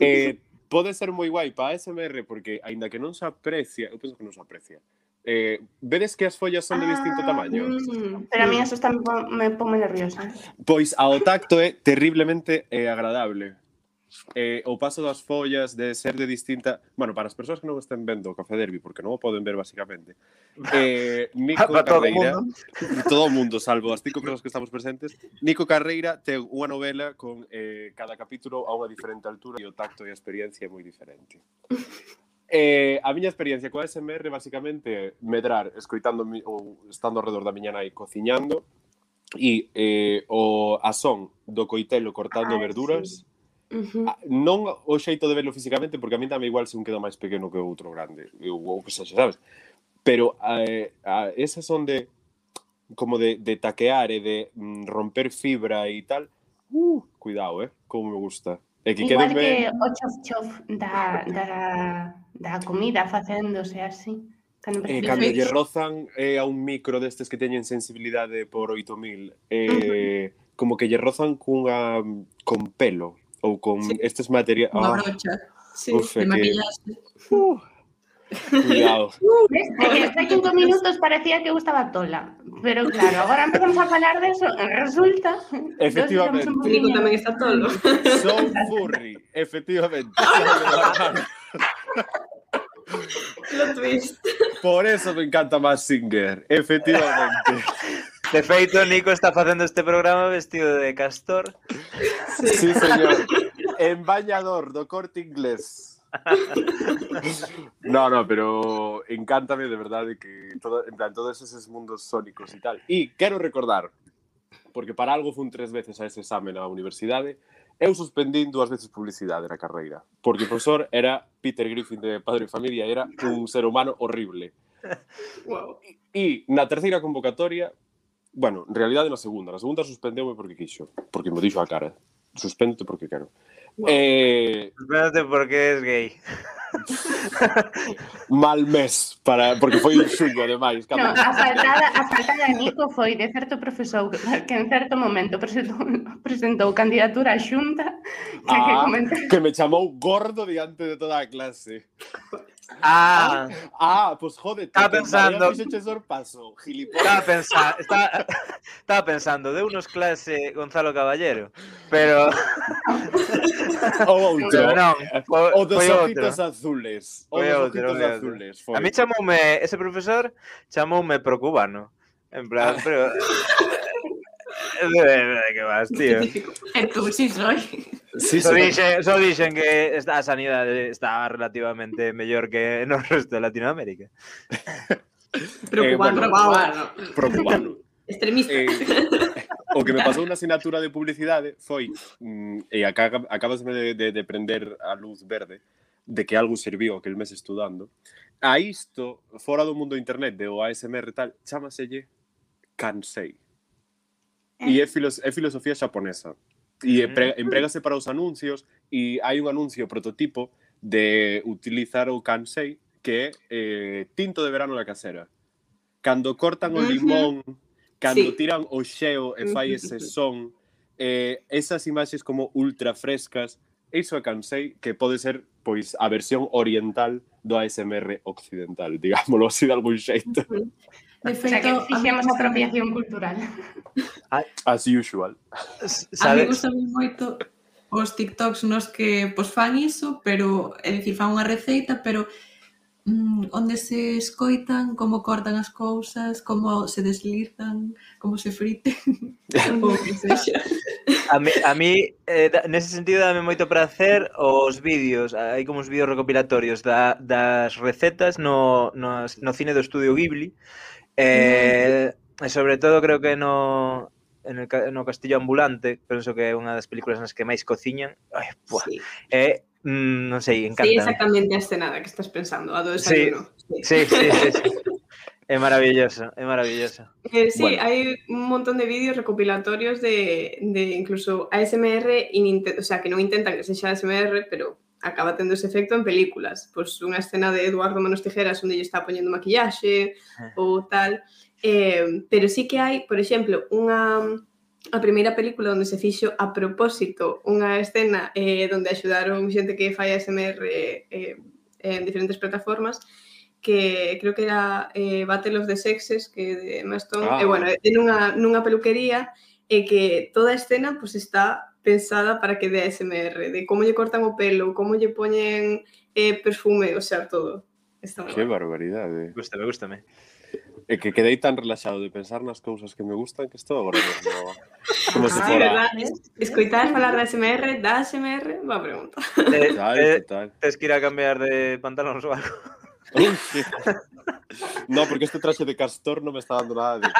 eh, pode ser moi guai para ASMR porque aínda que non se aprecia eu penso que non se aprecia Eh, vedes que as follas son de ah, distinto tamaño? Mm, pero a mí eso está, me pone nerviosa. Pois ao tacto é eh, terriblemente eh, agradable. Eh, o paso das follas de ser de distinta... Bueno, para as persoas que non estén vendo o Café Derby, porque non o poden ver basicamente, *laughs* eh, Nico Carreira, *laughs* todo o mundo, salvo as cinco persoas que estamos presentes, Nico Carreira ten unha novela con eh, cada capítulo a unha diferente altura e o tacto e a experiencia é moi diferente. Eh, a miña experiencia coa SMR basicamente medrar escoitando ou estando alrededor da miña nai cociñando e eh, o a son do coitelo cortando ah, verduras sí. Uh ah, -huh. Non o xeito de verlo físicamente, porque a mí tamén igual se un queda máis pequeno que outro grande, ou que xa sabes. Pero eh, a, esas son de como de, de taquear e de mm, romper fibra e tal. Uh, cuidado, eh, como me gusta. E que Igual ben... que o chof-chof da, da, da comida facéndose así. Eh, cando lle rozan eh, a un micro destes que teñen sensibilidade por 8000, eh, uh -huh. como que lle rozan cunha ah, con pelo ou con sí. estes materiais... Unha oh. Ah. brocha, sí, Uf, de que... maquillaxe. Uh, Cuidado. *laughs* Hace cinco minutos parecía que eu estaba tola. Pero claro, agora empezamos a falar de eso. Resulta... Efectivamente. Nico tamén está tolo. Son furry, efectivamente. *laughs* Plot *laughs* twist. Por eso me encanta más Singer, efectivamente. De feito, Nico está facendo este programa vestido de castor. Sí, señor. En bañador do corte inglés. *laughs* no, no, pero encántame de verdade que todo, en plan, todos esos mundos sónicos e tal. E quero recordar, porque para algo fun tres veces a ese exame na universidade, eu suspendín dúas veces publicidade na carreira, porque o profesor era Peter Griffin de Padre e Familia, era un ser humano horrible. Wow. E na terceira convocatoria, bueno, en realidade na segunda, na segunda suspendeume porque quixo, porque me dixo a cara suspéndote porque quero. Wow. Eh, Espérate porque es gay. *laughs* Mal mes para porque foi en xullo ademais, no, a faltada, a faltada de Nico foi de certo profesor que en certo momento presentou, presentou candidatura a Xunta que, ah, que, comentou... que me chamou gordo diante de toda a clase. Ah, Ah, pues jódete. Estaba pensando. Sorpaso, estaba pensando, estaba, *laughs* estaba pensando, de unos clase Gonzalo Caballero, pero *laughs* O outro. pero non, foi, O dos ojitos azules. O Foi dos outro, ojitos foi outro. azules. Foi. A mí chamoume, ese profesor chamoume procubano. En plan, Ah. pero... que vas, *laughs* tío? En si soy. Sí, só, dixen, só dixen que a sanidade está relativamente mellor que no resto de Latinoamérica. Preocupando, eh, bueno, preocupando. Extremista. Eh, o que me pasou na asignatura de publicidade eh, foi, mm, e acá, acabasme de, de, de prender a luz verde, de que algo serviu aquel mes estudando, a isto, fora do mundo internet, de o ASMR tal, chamaselle cansei y é, filos é filosofía japonesa. Y mm. emprégase para os anuncios e hai un anuncio prototipo de utilizar o kansei que é eh, tinto de verano na casera. Cando cortan o limón, cando sí. tiran o xeo e fai ese son, eh, esas imaxes como ultra frescas, iso é kansei que pode ser pois a versión oriental do ASMR occidental, *laughs* digámoslo así de algún xeito. De feito, o sea que fixemos apropiación cultural. Ah, as usual. A mí gustame moito os TikToks nos que pois, fan iso, pero, é dicir, fan unha receita, pero mm, onde se escoitan, como cortan as cousas, como se deslizan, como se friten, *laughs* ou que sexa. A mí, a mí eh, nese sentido dame moito prazer os vídeos, hai como os vídeos recopilatorios da, das recetas no, no, no cine do Estudio Ghibli, Eh, e sobre todo creo que no en el, no Castillo Ambulante, penso que é unha das películas nas que máis cociñan. Ai, buah. Sí. Eh, mm, non sei, encanta. Sí, exactamente a escenada que estás pensando, a do desayuno. Sí, sí, sí, sí. sí, sí. É maravilloso, é maravilloso. Eh, sí, bueno. hay un montón de vídeos recopilatorios de, de incluso ASMR, in, o sea, que non intentan que sexa ASMR, pero acaba tendo ese efecto en películas. Pois unha escena de Eduardo Manos Tijeras onde lle está poñendo maquillaxe ah. ou tal. Eh, pero sí que hai, por exemplo, unha a primeira película onde se fixo a propósito unha escena eh, donde axudaron xente que fai ASMR eh, eh, en diferentes plataformas que creo que era eh, Battle of the Sexes que de Maston, ah. e eh, bueno, é nunha, nunha peluquería e eh, que toda a escena pues está pensada para que dé ASMR, de como lle cortan o pelo, como lle poñen eh, perfume, o sea, todo. Está eh. que mal. barbaridade. Gústame, gústame. É que quedei tan relaxado de pensar nas cousas que me gustan que estou agora mesmo. *laughs* Como ah, se fora. Verdad. Escoitar falar da SMR, da SMR, va pregunta. Eh, eh, total. Tes que ir a cambiar de pantalóns ou algo. *laughs* No, porque este traxe de castor non me está dando nada de *laughs*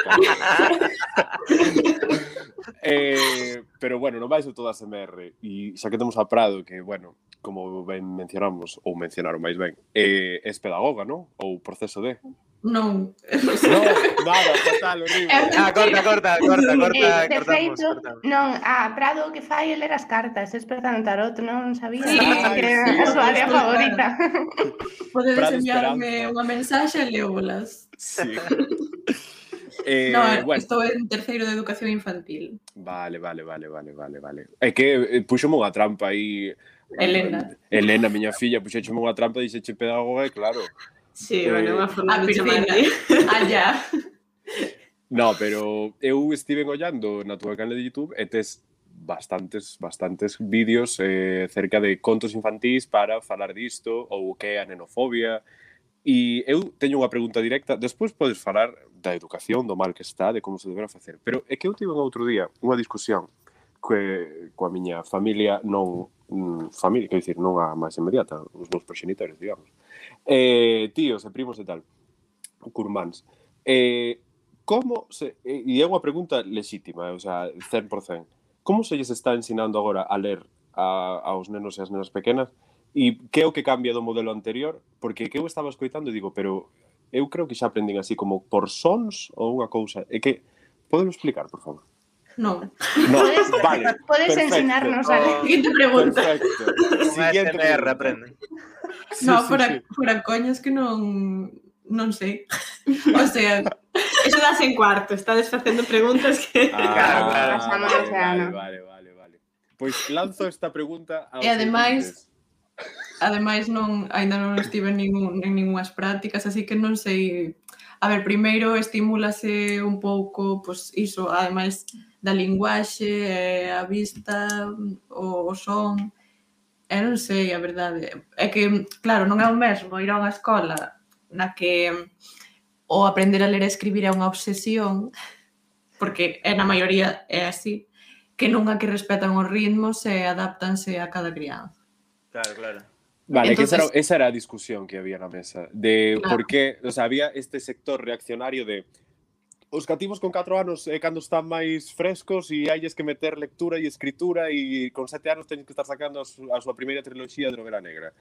eh, pero bueno, non vais de todas MR e xa que temos a Prado que, bueno, como ben mencionamos ou mencionaron máis ben, eh, es pedagoga, non? Ou proceso de... Non, non, nada, fatal, horrible. Ah, corta, corta, corta, corta, eh, de cortamos, feito, cortamos. Non, ah, Prado o que fai é era as cartas, é no tarot, non sabía sí. *laughs* que era sí, a súa área favorita. Podedes Prado enviarme unha mensaxe e leolas. Sí. *laughs* Eh, no, bueno. estou en terceiro de educación infantil. Vale, vale, vale, vale, vale, vale. É que eh, puxome unha trampa aí. Elena. Elena, miña filla, puxéchome unha trampa e dixeche pedagoga e claro, Sí, eh, bueno, unha forma de chamarle. Allá. No, pero eu estive ollando na túa canal de YouTube e tes bastantes, bastantes vídeos eh, cerca de contos infantís para falar disto ou que é a nenofobia. E eu teño unha pregunta directa. Despois podes falar da educación, do mal que está, de como se deberá facer. Pero é que eu tive un outro día unha discusión que, coa miña familia non mm, familia, quer dicir, non a máis inmediata, os meus proxenitores, digamos eh, tíos e primos e tal, curmáns. Eh, como se, eh, e é unha pregunta lexítima, eh, o sea, 100%. Como se lles está ensinando agora a ler a, aos nenos e as nenas pequenas? E que é o que cambia do modelo anterior? Porque que eu estaba escoitando e digo, pero eu creo que xa aprenden así como por sons ou unha cousa. É que, podelo explicar, por favor? Non. No, podes, vale, podes perfecto. ensinarnos a la siguiente pregunta. Perfecto. Siguiente SMR, aprende. Sí, no, sí, por, sí. por coñas que non non sei. O sea, eso das en cuarto, estades facendo preguntas que... Ah, claro, claro, vale, o sea, vale, vale, vale, vale. Pois lanzo esta pregunta aos E ademais, ademais non aínda non estive ningún, en ningunhas prácticas, así que non sei... A ver, primeiro estimúlase un pouco, pois iso, ademais da linguaxe, eh, a vista, o, o son... E non sei, a verdade. É que, claro, non é o mesmo ir a unha escola na que o aprender a ler e escribir é unha obsesión, porque é na maioría é así, que nunha que respetan os ritmos e adaptanse a cada crianza. Claro, claro. Vale, Entonces, que esa era, esa era a discusión que había na mesa, de claro. por qué, o sea, había este sector reaccionario de os cativos con 4 anos é cando están máis frescos e halles que meter lectura e escritura e con 7 anos teñen que estar sacando a, su, a súa primeira triloxía de novela negra.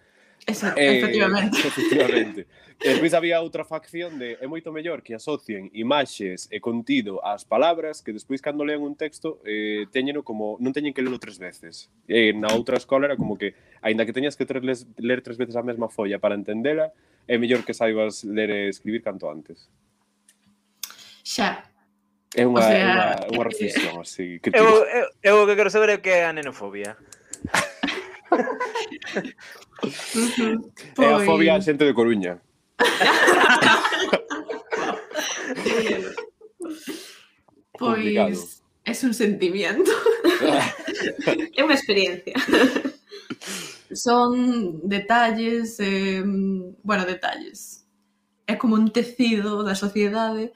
Exacto, eh, efectivamente. *laughs* efectivamente. Eh, despois había outra facción de é moito mellor que asocien imaxes e contido ás palabras que despois cando leen un texto eh, teñeno como non teñen que lelo tres veces. E eh, na outra escola era como que aínda que teñas que tres, ler tres veces a mesma folla para entendela, é mellor que saibas ler e escribir canto antes xa. É unha, o sea, é unha, é unha reflexión eh, así que eu, eu, eu o que quero saber é o que é a nenofobia. é a *laughs* fobia a xente de Coruña. *laughs* pois é un sentimiento. *laughs* é unha experiencia. Son detalles, eh, bueno, detalles. É como un tecido da sociedade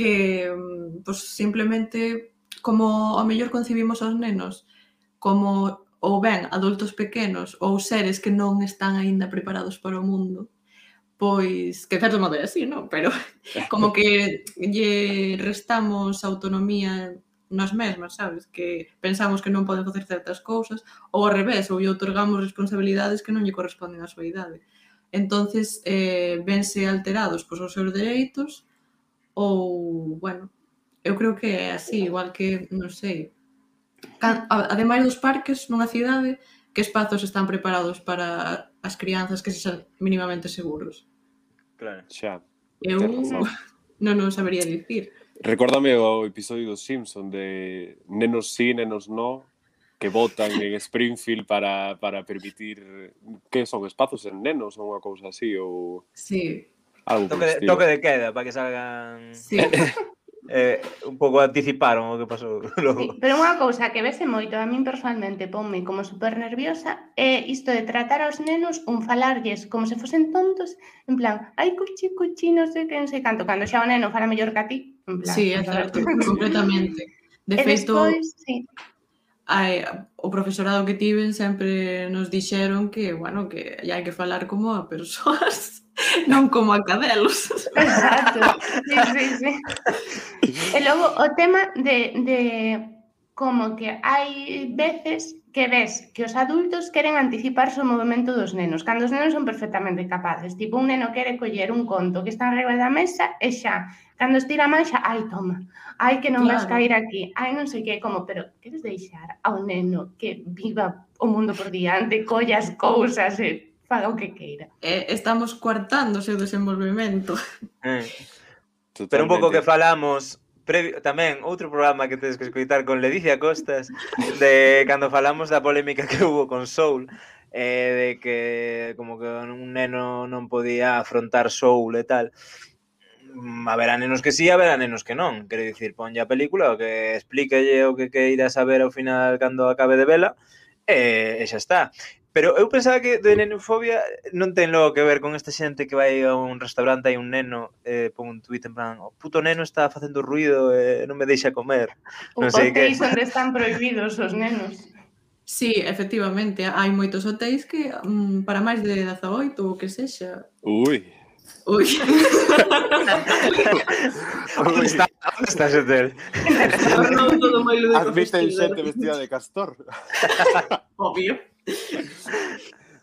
que mm, pues, simplemente como a mellor concibimos aos nenos como ou ben adultos pequenos ou seres que non están aínda preparados para o mundo, pois que certo modo é así, non? Pero como que lle restamos autonomía nos mesmas, sabes? Que pensamos que non poden facer certas cousas ou ao revés, ou lle otorgamos responsabilidades que non lle corresponden á súa idade. Entonces, eh, vense alterados pois, os seus dereitos ou, bueno, eu creo que é así, igual que, non sei, ademais dos parques nunha cidade, que espazos están preparados para as crianzas que sexan mínimamente seguros? Claro, xa. Eu non non sabería dicir. Recórdame o episodio dos Simpson de nenos sí, nenos no, que votan en Springfield para, para permitir que son espazos en nenos ou unha cousa así ou Sí, Algo toque, de, toque de queda para que salgan... Sí. *laughs* eh, un pouco anticiparon o que pasou logo. *laughs* Sí, pero unha cousa que vese moito a min personalmente ponme como super nerviosa é isto de tratar aos nenos un falarlles como se fosen tontos, en plan, ai cuchi cuchi, non sei que, non sei canto, cando xa o neno fala mellor que a ti, en plan. Sí, é certo, *laughs* completamente. De e feito, despois, sí. Ai, o profesorado que tiven sempre nos dixeron que, bueno, que hai que falar como a persoas non como a cadelos. Exacto, sí, sí, sí. *laughs* E logo o tema de, de como que hai veces que ves que os adultos queren anticiparse o movimento dos nenos, cando os nenos son perfectamente capaces. Tipo, un neno quere coller un conto que está en regla da mesa e xa, cando estira máis, xa, ai, toma, ai, que non claro. vas cair aquí, ai, non sei que, como, pero queres deixar ao neno que viva o mundo por diante, colla as cousas e faga o que queira. Eh, estamos coartando o seu desenvolvemento. Eh. Totalmente. Pero un pouco que falamos previo, tamén outro programa que tedes que escoitar con Ledicia Costas de cando falamos da polémica que hubo con Soul eh, de que como que un neno non podía afrontar Soul e tal. Mm, haberá nenos que sí, haberá nenos que non. Quero dicir, ponlle a película, o que explíquelle o que queira saber ao final cando acabe de vela, e, e xa está. Pero eu pensaba que de nenofobia non ten logo que ver con esta xente que vai a un restaurante e un neno eh, pon un tuit en plan o puto neno está facendo ruido e eh, non me deixa comer. Non sei que... onde están prohibidos os nenos. Sí, efectivamente, hai moitos hotéis que mm, para máis de 18 ou que sexa. Ui. *laughs* Ui. onde está, onde está ese hotel? *laughs* Admite el xente vestida de castor. Obvio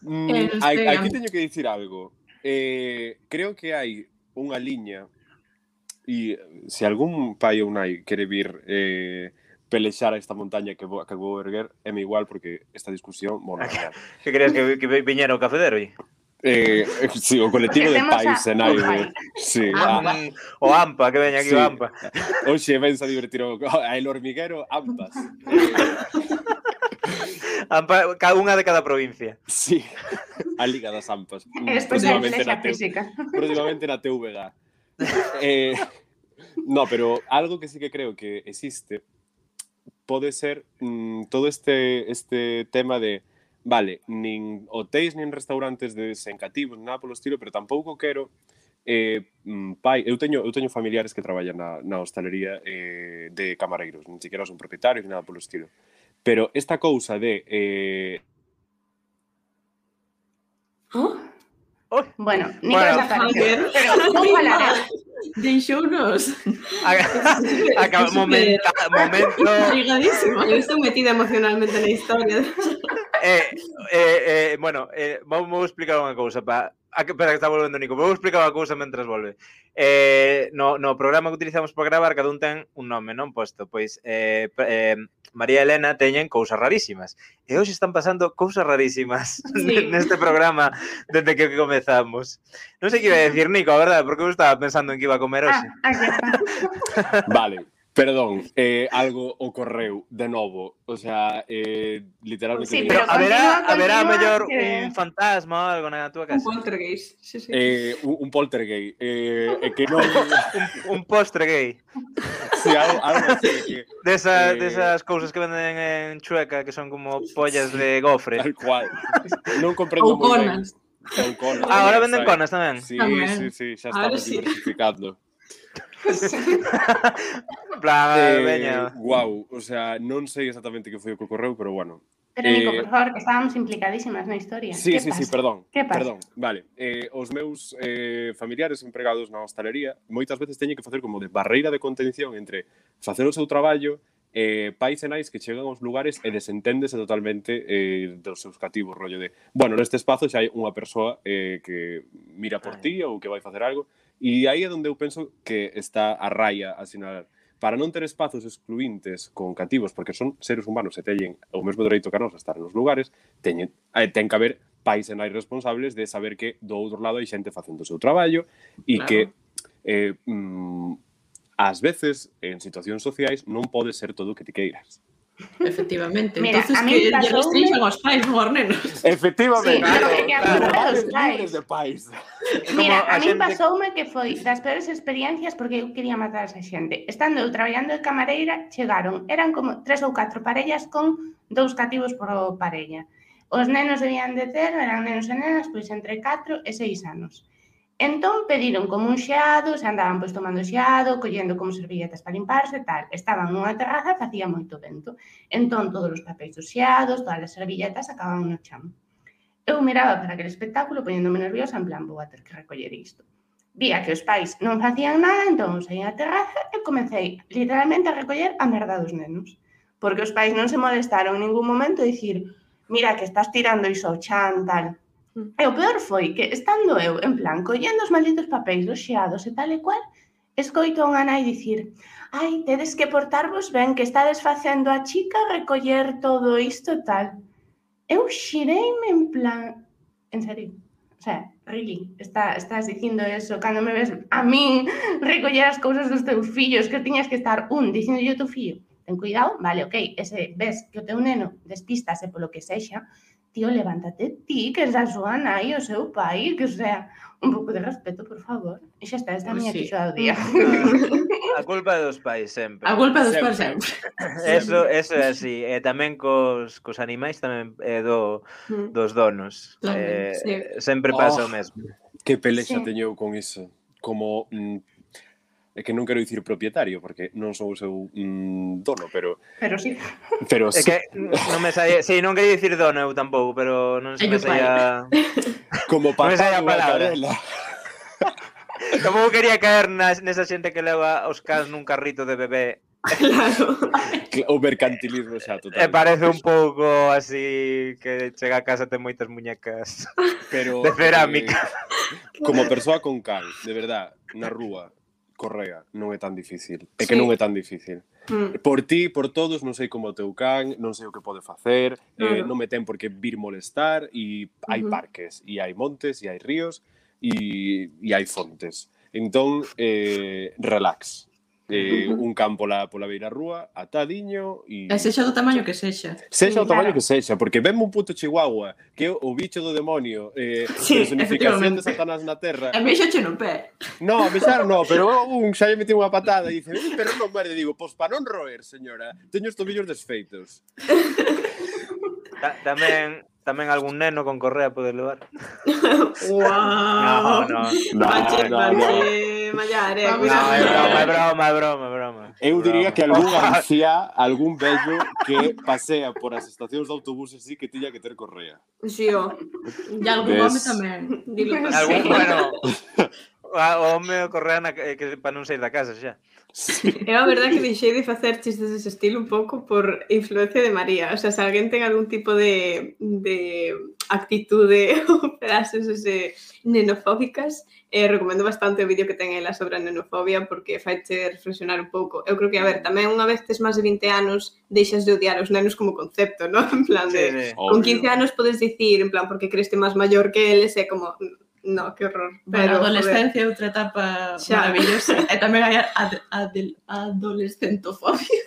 mm, eh, hai, aquí teño que dicir algo. Eh, creo que hai unha liña e eh, se algún pai ou nai quere vir eh, pelexar a esta montaña que vou, que vou erguer, é me igual porque esta discusión, bueno, *laughs* que querías que, que viñera o café de eh, eh, sí, o colectivo de pais a... en aire. Sí, ah, ah a... Mm, o AMPA, que veña aquí sí. o AMPA. Oxe, vens a divertir o, a *laughs* El Hormiguero, AMPAs. Eh, *laughs* *laughs* cada unha de cada provincia. Sí, a Liga das Ampas. *laughs* Próximamente na, física. próximamente na TVG. Eh, no, pero algo que sí que creo que existe pode ser mm, todo este, este tema de vale, nin hotéis nin restaurantes desencativos, nada polo estilo, pero tampouco quero eh, mm, pai, eu teño, eu teño familiares que traballan na, na hostalería eh, de camareiros, nin siquiera son propietarios, nada polo estilo. Pero esta cousa de eh, Oh, Oh, Bueno, Nico Bueno. Pero falaré. deixounos acaba, momento, momento ligadísimo. Eu estou metida emocionalmente na historia. eh, eh, eh, bueno, eh, vou explicar unha cousa pa, A que, espera, que está volvendo Nico. Vou explicar a cousa mentre volve. Eh, no, no programa que utilizamos para gravar, cada un ten un nome, non posto. Pois, eh, eh, María Elena teñen cousas rarísimas. E hoxe están pasando cousas rarísimas *laughs* sí. neste programa desde que comezamos. Non sei que iba a decir, Nico, a verdade, porque eu estaba pensando en que iba a comer hoxe. Ah, ah *laughs* *laughs* vale. Perdón, eh, algo ocorreu de novo, o sea, eh, literalmente... Sí, pero haberá, haberá mellor que... un fantasma ou algo na túa casa. Un poltergeist, sí, sí. Eh, un, un poltergeist, eh, eh, que non... *laughs* un, un postre gay. Sí, algo, algo así. Que, Desa, eh... Desas cousas que venden en Chueca que son como pollas de gofre. Tal cual. Non comprendo moi ben. Ou conas. Ah, ahora venden conas tamén. Sí, tamén. sí, sí, xa estamos sí. diversificando. *laughs* *laughs* Plan, eh, veña. Guau, o sea, non sei exactamente que foi o que ocorreu, pero bueno. Pero, Nico, eh, por favor, que estábamos implicadísimas na historia. Sí, sí, pasa? sí, perdón. Que pasa? Perdón, vale. Eh, os meus eh, familiares empregados na hostalería moitas veces teñen que facer como de barreira de contención entre facer o seu traballo eh, pais e nais que chegan aos lugares e desenténdese totalmente eh, dos seus cativos, rollo de, bueno, neste espazo xa hai unha persoa eh, que mira por ti ou que vai facer algo, E aí é onde eu penso que está a raya a sinalar. Para non ter espazos excluintes con cativos, porque son seres humanos e teñen o mesmo dereito que a nós a estar nos lugares, teñen, eh, ten que haber pais e nai responsables de saber que do outro lado hai xente facendo o seu traballo e claro. que eh, mm, ás veces en situacións sociais non pode ser todo o que ti queiras. Efectivamente. Mira, Entonces, a que lle restrinxan aos pais, non aos nenos. Efectivamente. Sí, claro, que claro, libres de pais. *laughs* Mira, a, a mí gente... pasoume que foi das peores experiencias porque eu quería matar a esa xente. Estando eu traballando de camareira, chegaron, eran como tres ou catro parellas con dous cativos por parella. Os nenos debían de ter, eran nenos e nenas, pois entre 4 e 6 anos. Entón pediron como un xeado, se andaban pois tomando xeado, collendo como servilletas para limparse, e tal. Estaban nunha terraza e facía moito vento. Entón todos os papéis dos xeados, todas as servilletas acababan no chan. Eu miraba para aquel espectáculo poñéndome nerviosa en plan vou a ter que recoller isto. Vía que os pais non facían nada, entón saí á terraza e comecei literalmente a recoller a merda dos nenos. Porque os pais non se molestaron en ningún momento a dicir mira que estás tirando iso ao chan, tal Mm. E o peor foi que, estando eu, en plan, collendo os malditos papéis dos xeados e tal e cual, escoito a unha nai dicir ai, tedes que portarvos ben, que estades facendo a chica recoller todo isto e tal. Eu xireime en plan, en serio, o sea, really, está, estás dicindo eso, cando me ves a min recoller as cousas dos teus fillos, que tiñas que estar un, dicindo yo teu fillo, ten cuidado, vale, ok, ese, ves que o teu neno despistase polo que sexa, tío, levántate ti, que es a súa nai, o seu pai, que, o sea, un pouco de respeto, por favor. E xa está, esta miña sí. do día. A culpa dos pais sempre. A culpa dos pais sempre. Eso, eso é así. Eh, e tamén cos, cos animais tamén é eh, do, mm. dos donos. Tamén, eh, sí. Sempre pasa oh, o mesmo. Que pelexa sí. teñeu con iso. Como mm, é que non quero dicir propietario porque non sou o seu mm, dono, pero Pero sí. Pero sí. É que non me saía, si sí, non quería dicir dono eu tampouco, pero non se me saía *laughs* como para non me saía a palabra. *laughs* Tampouco quería caer nas, nesa xente que leva os cans nun carrito de bebé Claro. o mercantilismo xa eh, total. E parece un pouco así que chega a casa ten moitas muñecas pero de cerámica. Eh, como persoa con cal, de verdad, na rúa, Correa, non é tan difícil. É que sí. non é tan difícil. Mm. Por ti, por todos, non sei como o teu can, non sei o que pode facer, eh, claro. eh, non me ten por que vir molestar, e hai uh -huh. parques, e hai montes, e hai ríos, e, e hai fontes. Entón, eh, relax eh, un campo lá pola beira rúa, atadiño e... E sexa do tamaño que sexa. Sexa sí, do tamaño claro. que sexa, porque vemos un puto chihuahua que é o bicho do demonio, eh, sí, personificación de Satanás na Terra. A mexa che no pé. No, a mexar no, *laughs* pero un xa lle metí unha patada e dice, pero non morde, digo, pois para non roer, señora, teño os tobillos desfeitos. Ta tamén Tamén algún neno con correa pode levar. *laughs* Wow. No, no. Bache, bache, mallare. No, é broma, é broma, é broma, é broma. Eu diría que algún anciá, algún vello que pasea por as estacións de autobuses sí que tiña que ter correa. Sí, o. E algún home tamén. Dilo. Algún, bueno, *laughs* o home correa na, eh, que, para non sair da casa xa. Sí. A verdade que deixei de facer chistes dese estilo un pouco por influencia de María. O sea, se alguén ten algún tipo de, de actitude ou *laughs* frases ese, nenofóbicas, eh, recomendo bastante o vídeo que ten ela sobre a nenofobia porque faiche reflexionar un pouco. Eu creo que, a ver, tamén unha vez tes máis de 20 anos deixas de odiar os nenos como concepto, ¿no? En plan de, sí, con 15 anos podes dicir, en plan, porque creste máis maior que eles, é como, No, que horror. Pero, bueno, adolescencia joder. outra etapa xa. maravillosa. e tamén hai a, ah, eh, a, a adolescentofobia.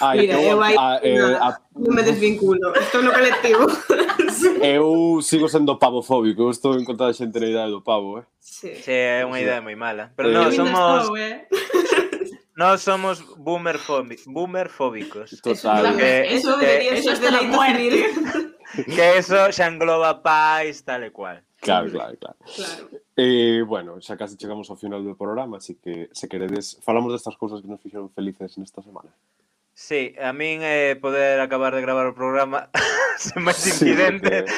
Ai, Mira, eu, eu hai, a, eh, nada, a... non me desvinculo, estou no colectivo. *laughs* eu sigo sendo pavofóbico, eu estou en contra da xente na idade do pavo, eh? Sí, sí é unha idea moi mala. Pero eh, non, somos... Estou, eh? *laughs* Nós somos boomer, boomer fóbicos. Total. Eso, eh, eso debería eh, ser de la muerte que eso xa engloba pais, tal e cual. Claro, claro, claro. claro. Eh, bueno, xa casi chegamos ao final do programa, así que se queredes, falamos destas cousas que nos fixeron felices nesta semana. Sí, a min eh, poder acabar de gravar o programa *laughs* sen máis incidente sí,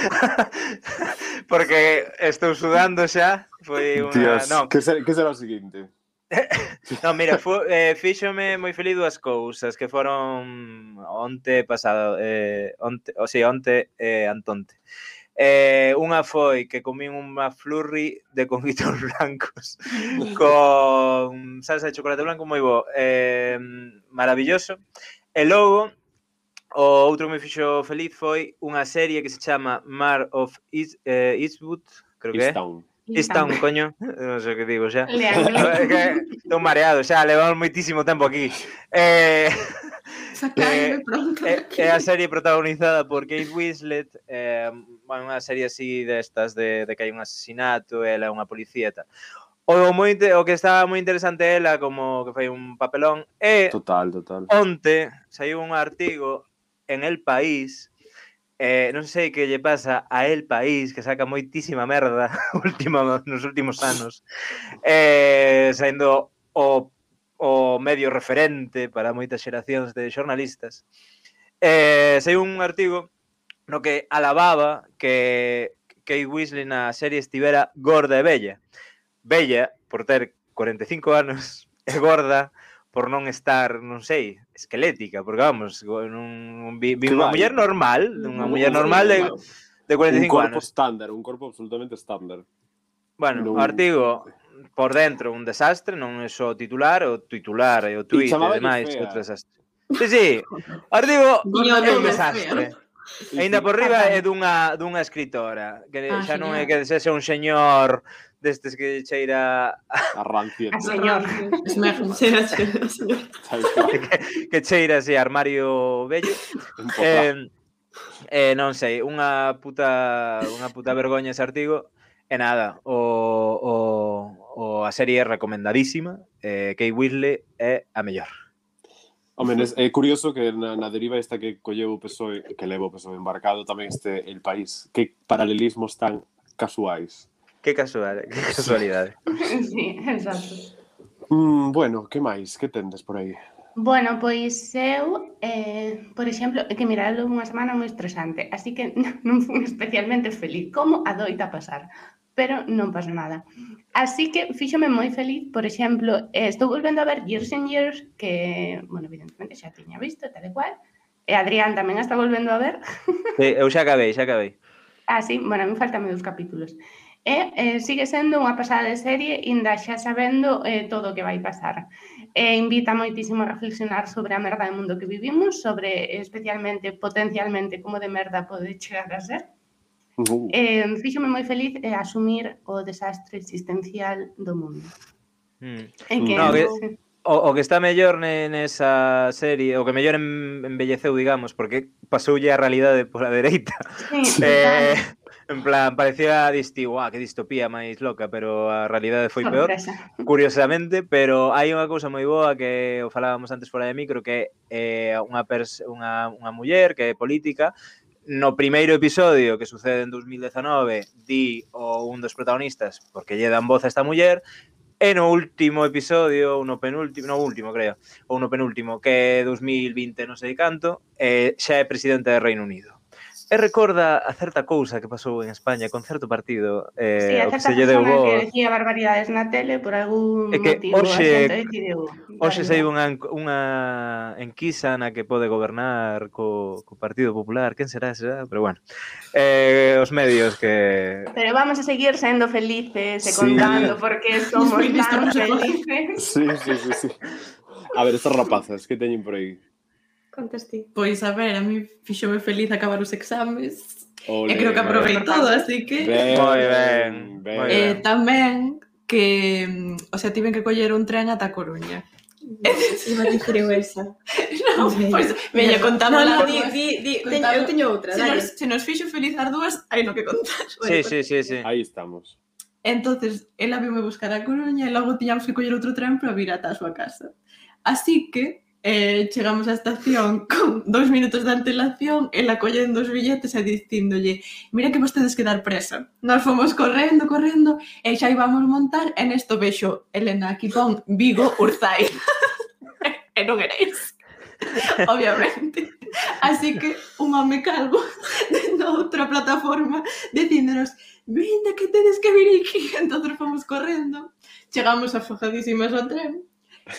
porque... *laughs* porque estou sudando xa foi unha... Dios, no. que, ser, que será o seguinte? *laughs* non, mira, fu, eh, fíxome moi feliz dúas cousas que foron onte pasado, eh, onte, o sea, onte eh, antonte. Eh, unha foi que comín unha flurry de conguitos *laughs* blancos con salsa de chocolate blanco moi bo, eh, maravilloso. E logo, o outro me fixo feliz foi unha serie que se chama Mar of East, eh, Eastwood, creo que é. Está un coño, non sei o que digo xa. Estou mareado xa, levamos moitísimo tempo aquí. Eh, eh, pronto eh, é a serie protagonizada por Kate Winslet, eh, bueno, unha serie así destas de, de que hai un asesinato, ela é unha policía e tal. O, moi, o que está moi interesante ela, como que foi un papelón, é... Total, total. Onte saiu un artigo en El País Eh, non sei que lle pasa a El País, que saca moitísima merda última, nos *laughs* últimos anos, eh, saindo o, o medio referente para moitas xeracións de xornalistas. Eh, sei un artigo no que alababa que Kate Weasley na serie estivera gorda e bella. Bella por ter 45 anos e gorda por non estar, non sei, esquelética, porque vamos, un, un, unha muller normal, unha muller normal de, de 45 anos. Un corpo anos. estándar, un corpo absolutamente estándar. Bueno, non... Artigo, por dentro un desastre, non é só o titular, o titular e o tweet e demais, outro desastre. Sí, sí, Artigo *laughs* é un desastre. Fea. Ainda por riba é dunha, dunha escritora que ah, xa non é que sexa un señor destes que cheira a rancio. A *laughs* señor. cheira, cheira, señor. que, que cheira ese armario bello. eh, eh, non sei, unha puta unha puta vergoña ese artigo. E nada, o, o, o a serie é recomendadísima, eh, Kate Whitley é a mellor. Home, é curioso que na, na deriva esta que colleu o PSOE, que levo o PSOE embarcado, tamén este el país. Que paralelismos tan casuais. Que casual, que casualidade. *laughs* sí, exacto. Mm, bueno, que máis? Que tendes por aí? Bueno, pois eu, eh, por exemplo, que mira, unha semana moi estresante, así que *laughs* non fui especialmente feliz, como adoita pasar, pero non pasa nada. Así que fíxome moi feliz, por exemplo, eh, estou volvendo a ver Years and Years, que, bueno, evidentemente xa tiña visto, tal e cual, e Adrián tamén está volvendo a ver. Sí, eu xa acabei, xa acabei. Ah, sí, bueno, a mí faltan meus capítulos. Eh, e eh, sigue sendo unha pasada de serie, inda xa sabendo eh, todo o que vai pasar. E eh, invita moitísimo a reflexionar sobre a merda do mundo que vivimos, sobre especialmente, potencialmente, como de merda pode chegar a ser. Uh. Eh, fíxome moi feliz eh, asumir o desastre existencial do mundo. Mm. En que, no, que, sí. o, o que está mellor nesa serie, o que mellor embelleceu, digamos, porque pasoulle a realidade pola dereita. Sí, eh, En plan, parecía disti, guau, que distopía máis loca, pero a realidade foi peor, Sorpresa. curiosamente, pero hai unha cousa moi boa que o falábamos antes fora de micro, que é eh, unha, unha, unha muller que é política, no primeiro episodio que sucede en 2019 di o un dos protagonistas porque lle dan voz a esta muller e no último episodio, no penúltimo, no último creo, ou no penúltimo que é 2020 non sei canto, eh, xa é presidente do Reino Unido. E recorda a certa cousa que pasou en España con certo partido eh, sí, a certa que se lle deu voz. que decía barbaridades na tele por algún é que motivo. Hoxe, decidiu, hoxe saiu unha, unha enquisa na que pode gobernar co, co Partido Popular. Quen será será? Pero bueno, eh, os medios que... Pero vamos a seguir sendo felices e sí. contando porque *laughs* somos tan felices. Sí, sí, sí, sí. A ver, estas rapazas que teñen por aí? Contas ti. Pois a ver, a mí fixome feliz acabar os exames. Olé, e creo que aprovei todo, así que... Ben, moi ben, ben. Eh, tamén que, mm, o sea, tiven que coller un tren ata Coruña. *laughs* Iba a dicir eu esa. *laughs* Non, pois, veña, contamos no, no, di, di, di, teño, eu teño outra, se. Nos, se nos fixo feliz as dúas, hai no que contar. Sí, sí, sí, sí. Aí estamos. Entonces, ela vime buscar a Coruña e logo tiñamos que coller outro tren para vir ata a súa casa. Así que eh, chegamos á estación con dous minutos de antelación, ela collendo os billetes e dicíndolle mira que vos tedes que dar presa. Nós fomos correndo, correndo, e xa íbamos montar, e nesto vexo, Elena, aquí pon Vigo Urzai. *laughs* e non erais. *laughs* Obviamente. Así que un home calvo *laughs* na outra plataforma dicíndonos vinda que tedes que vir aquí. Entón fomos correndo, chegamos afojadísimas ao tren,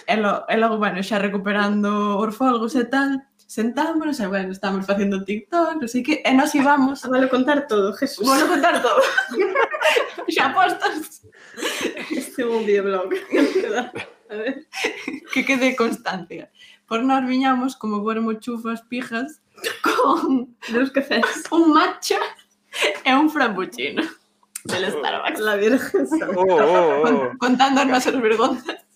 E, lo, e logo, bueno, xa recuperando orfólogos e tal, sentámonos e, bueno, estamos facendo TikTok, non sei que, e nós íbamos... Ah, vale contar todo, Jesús. Vou vale contar todo. *laughs* xa postos. Este é un videoblog. A ver. que quede constancia. Por nós viñamos como buermo chufas pijas con dos cafés, un matcha e un frappuccino del Starbucks. La Virgen. Oh, oh, oh. oh. Contando as nosas vergonzas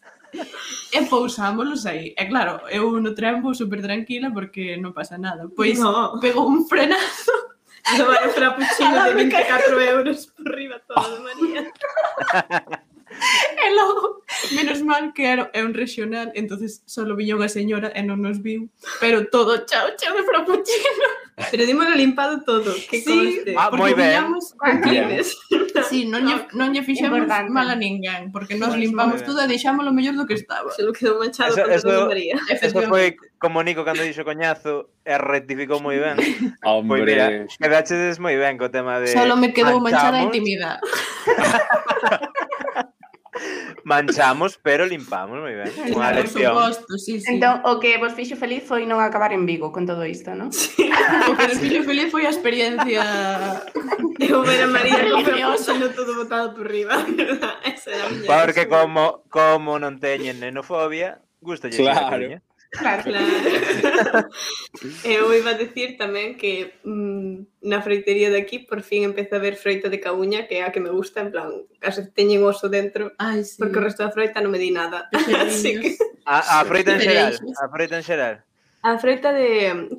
e pousámolos aí. E claro, eu no tren vou super tranquila porque non pasa nada. Pois no. pegou un frenazo A levar un frappuccino de 24 euros por riba todo, María. *laughs* e logo, menos mal que era, é un regional, entonces solo viña unha señora e non nos viu, pero todo chao, chao de frappuccino. Pero dímolo limpado todo, que sí, conste. Ah, moi ben. Sí, non lle, non lle fixemos Importante. mal a ninguén, porque nos Bueno, limpamos moi ben. todo e deixámolo mellor do que estaba. Se lo quedou manchado Eso- por eso- todo María. Eso foi como Nico cando dixo coñazo eh, e rectificou moi ben. Pois *laughs* mira, Hombre, quedachedes moi ben co tema de Solo me quedou manchada a manchamos. intimidade. *laughs* Manchamos, pero limpamos, moi ben. Unha lección. Suposto, sí, sí. Entón, o que vos fixo feliz foi non acabar en Vigo con todo isto, non? Sí. *laughs* o que nos fixo feliz foi a experiencia de ver a María Copiosa no todo botado por riba. *laughs* Esa era a miña Porque como, como non teñen nenofobia, gusta lle claro. Claro. claro. *laughs* eu iba a decir tamén que mm, na freitería de aquí por fin empecé a ver froita de cauña que é a que me gusta, en plan, case teñen oso dentro, Ai, sí. porque o resto da froita non me di nada. *laughs* Así que... A, a froita en xeral, a froita en xeral. A froita de...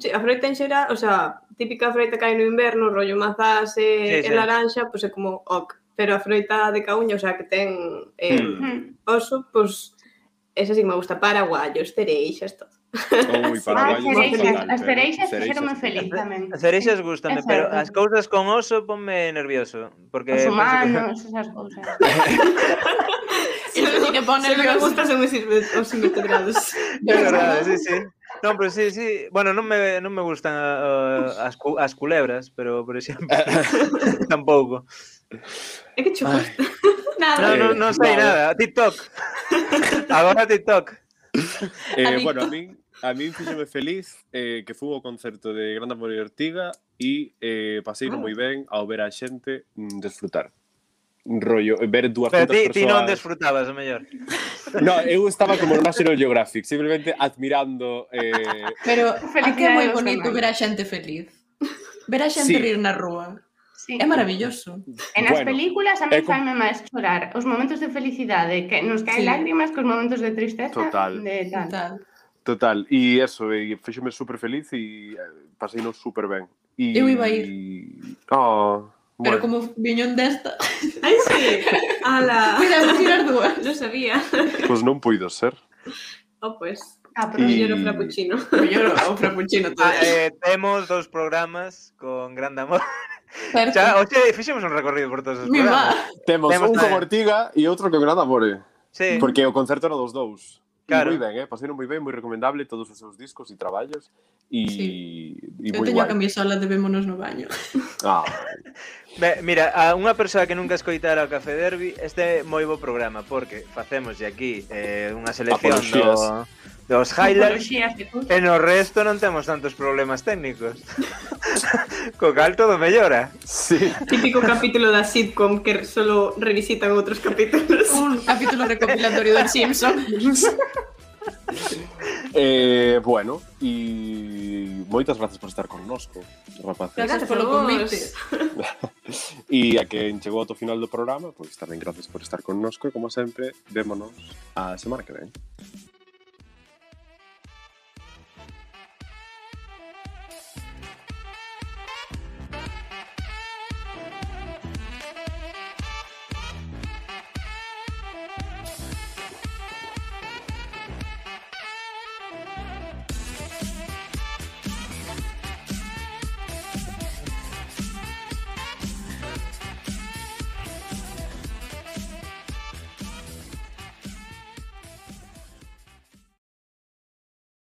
A froita en xeral, o sea, típica froita que hai no inverno, rollo mazás e, sí, sí. e laranxa, pois pues é como ok. Pero a froita de cauña, o sea, que ten eh, mm. oso, pois... Pues, Esa sí que me gusta. Paraguayos, cereixas, todo. Ui, paraguayos. Ah, cereixas, as cereixas fixeronme feliz tamén. As cereixas gustame, Exacto. pero as cousas con oso ponme nervioso. Porque Os humanos, que... *laughs* esas cousas. *laughs* Eso sí que pone nervioso. me gusta son os invertebrados. *laughs* É verdade, sí, sí. Non, pero sí, sí. Bueno, non me, non me gustan uh, as, as culebras, pero, por exemplo, tampouco. É que chupas. *laughs* nada. No, non, non sei nada. TikTok. *laughs* Agora TikTok. Eh, Adicto. bueno, a min a min fíxome feliz eh, que fui ao concerto de Grande Amor e Ortiga e eh, pasei ah. moi ben ao ver a xente mm, desfrutar rollo, eh, ver 200 Pero ti, persoas... ti non desfrutabas, o mellor. No, eu estaba como no National Geographic, simplemente admirando... Eh... Pero é ah, que é moi bonito ver a xente feliz. Ver a xente sí. rir na rúa. Sí. É maravilloso. En as bueno, películas a mí é... faime máis chorar os momentos de felicidade, que nos caen sí. lágrimas que os momentos de tristeza. Total. De tal. Total. Total, e eso, e fíxome super feliz e eh, pasei super ben. E, Eu iba a ir. E... Oh, Pero bueno. como viñón desta... Ai, sí. Ala. Podemos ir as dúas. Non sabía. Pois pues non puido ser. Oh, pois. Pues. Ah, pero y... o frappuccino. o frappuccino. Ah, eh, temos dous programas con grande amor. Certo. Xa, oxe, fixemos un recorrido por todos os Mi programas. Temos, Temos un como Ortiga e outro con gran amore. Sí. Porque o concerto era dos dous. Claro. Moi ben, eh? pasaron moi ben, moi recomendable todos os seus discos e traballos. E, sí. e Eu teño guai. a camisola de Vémonos no baño. Ah. *laughs* Be, mira, a unha persoa que nunca escoitara o Café Derby, este é moi bo programa, porque facémoslle aquí eh, unha selección do, dos highlights e no resto non temos tantos problemas técnicos. *laughs* Co cal todo mellora. Sí. Típico capítulo da sitcom que solo revisitan outros capítulos. Un capítulo recopilatorio dos Simpsons. *laughs* eh, bueno, e moitas grazas por estar connosco, rapaces. Gracias polo convite. e *laughs* a que chegou ao final do programa, pois pues, tamén grazas por estar connosco e como sempre, vémonos a semana que ven.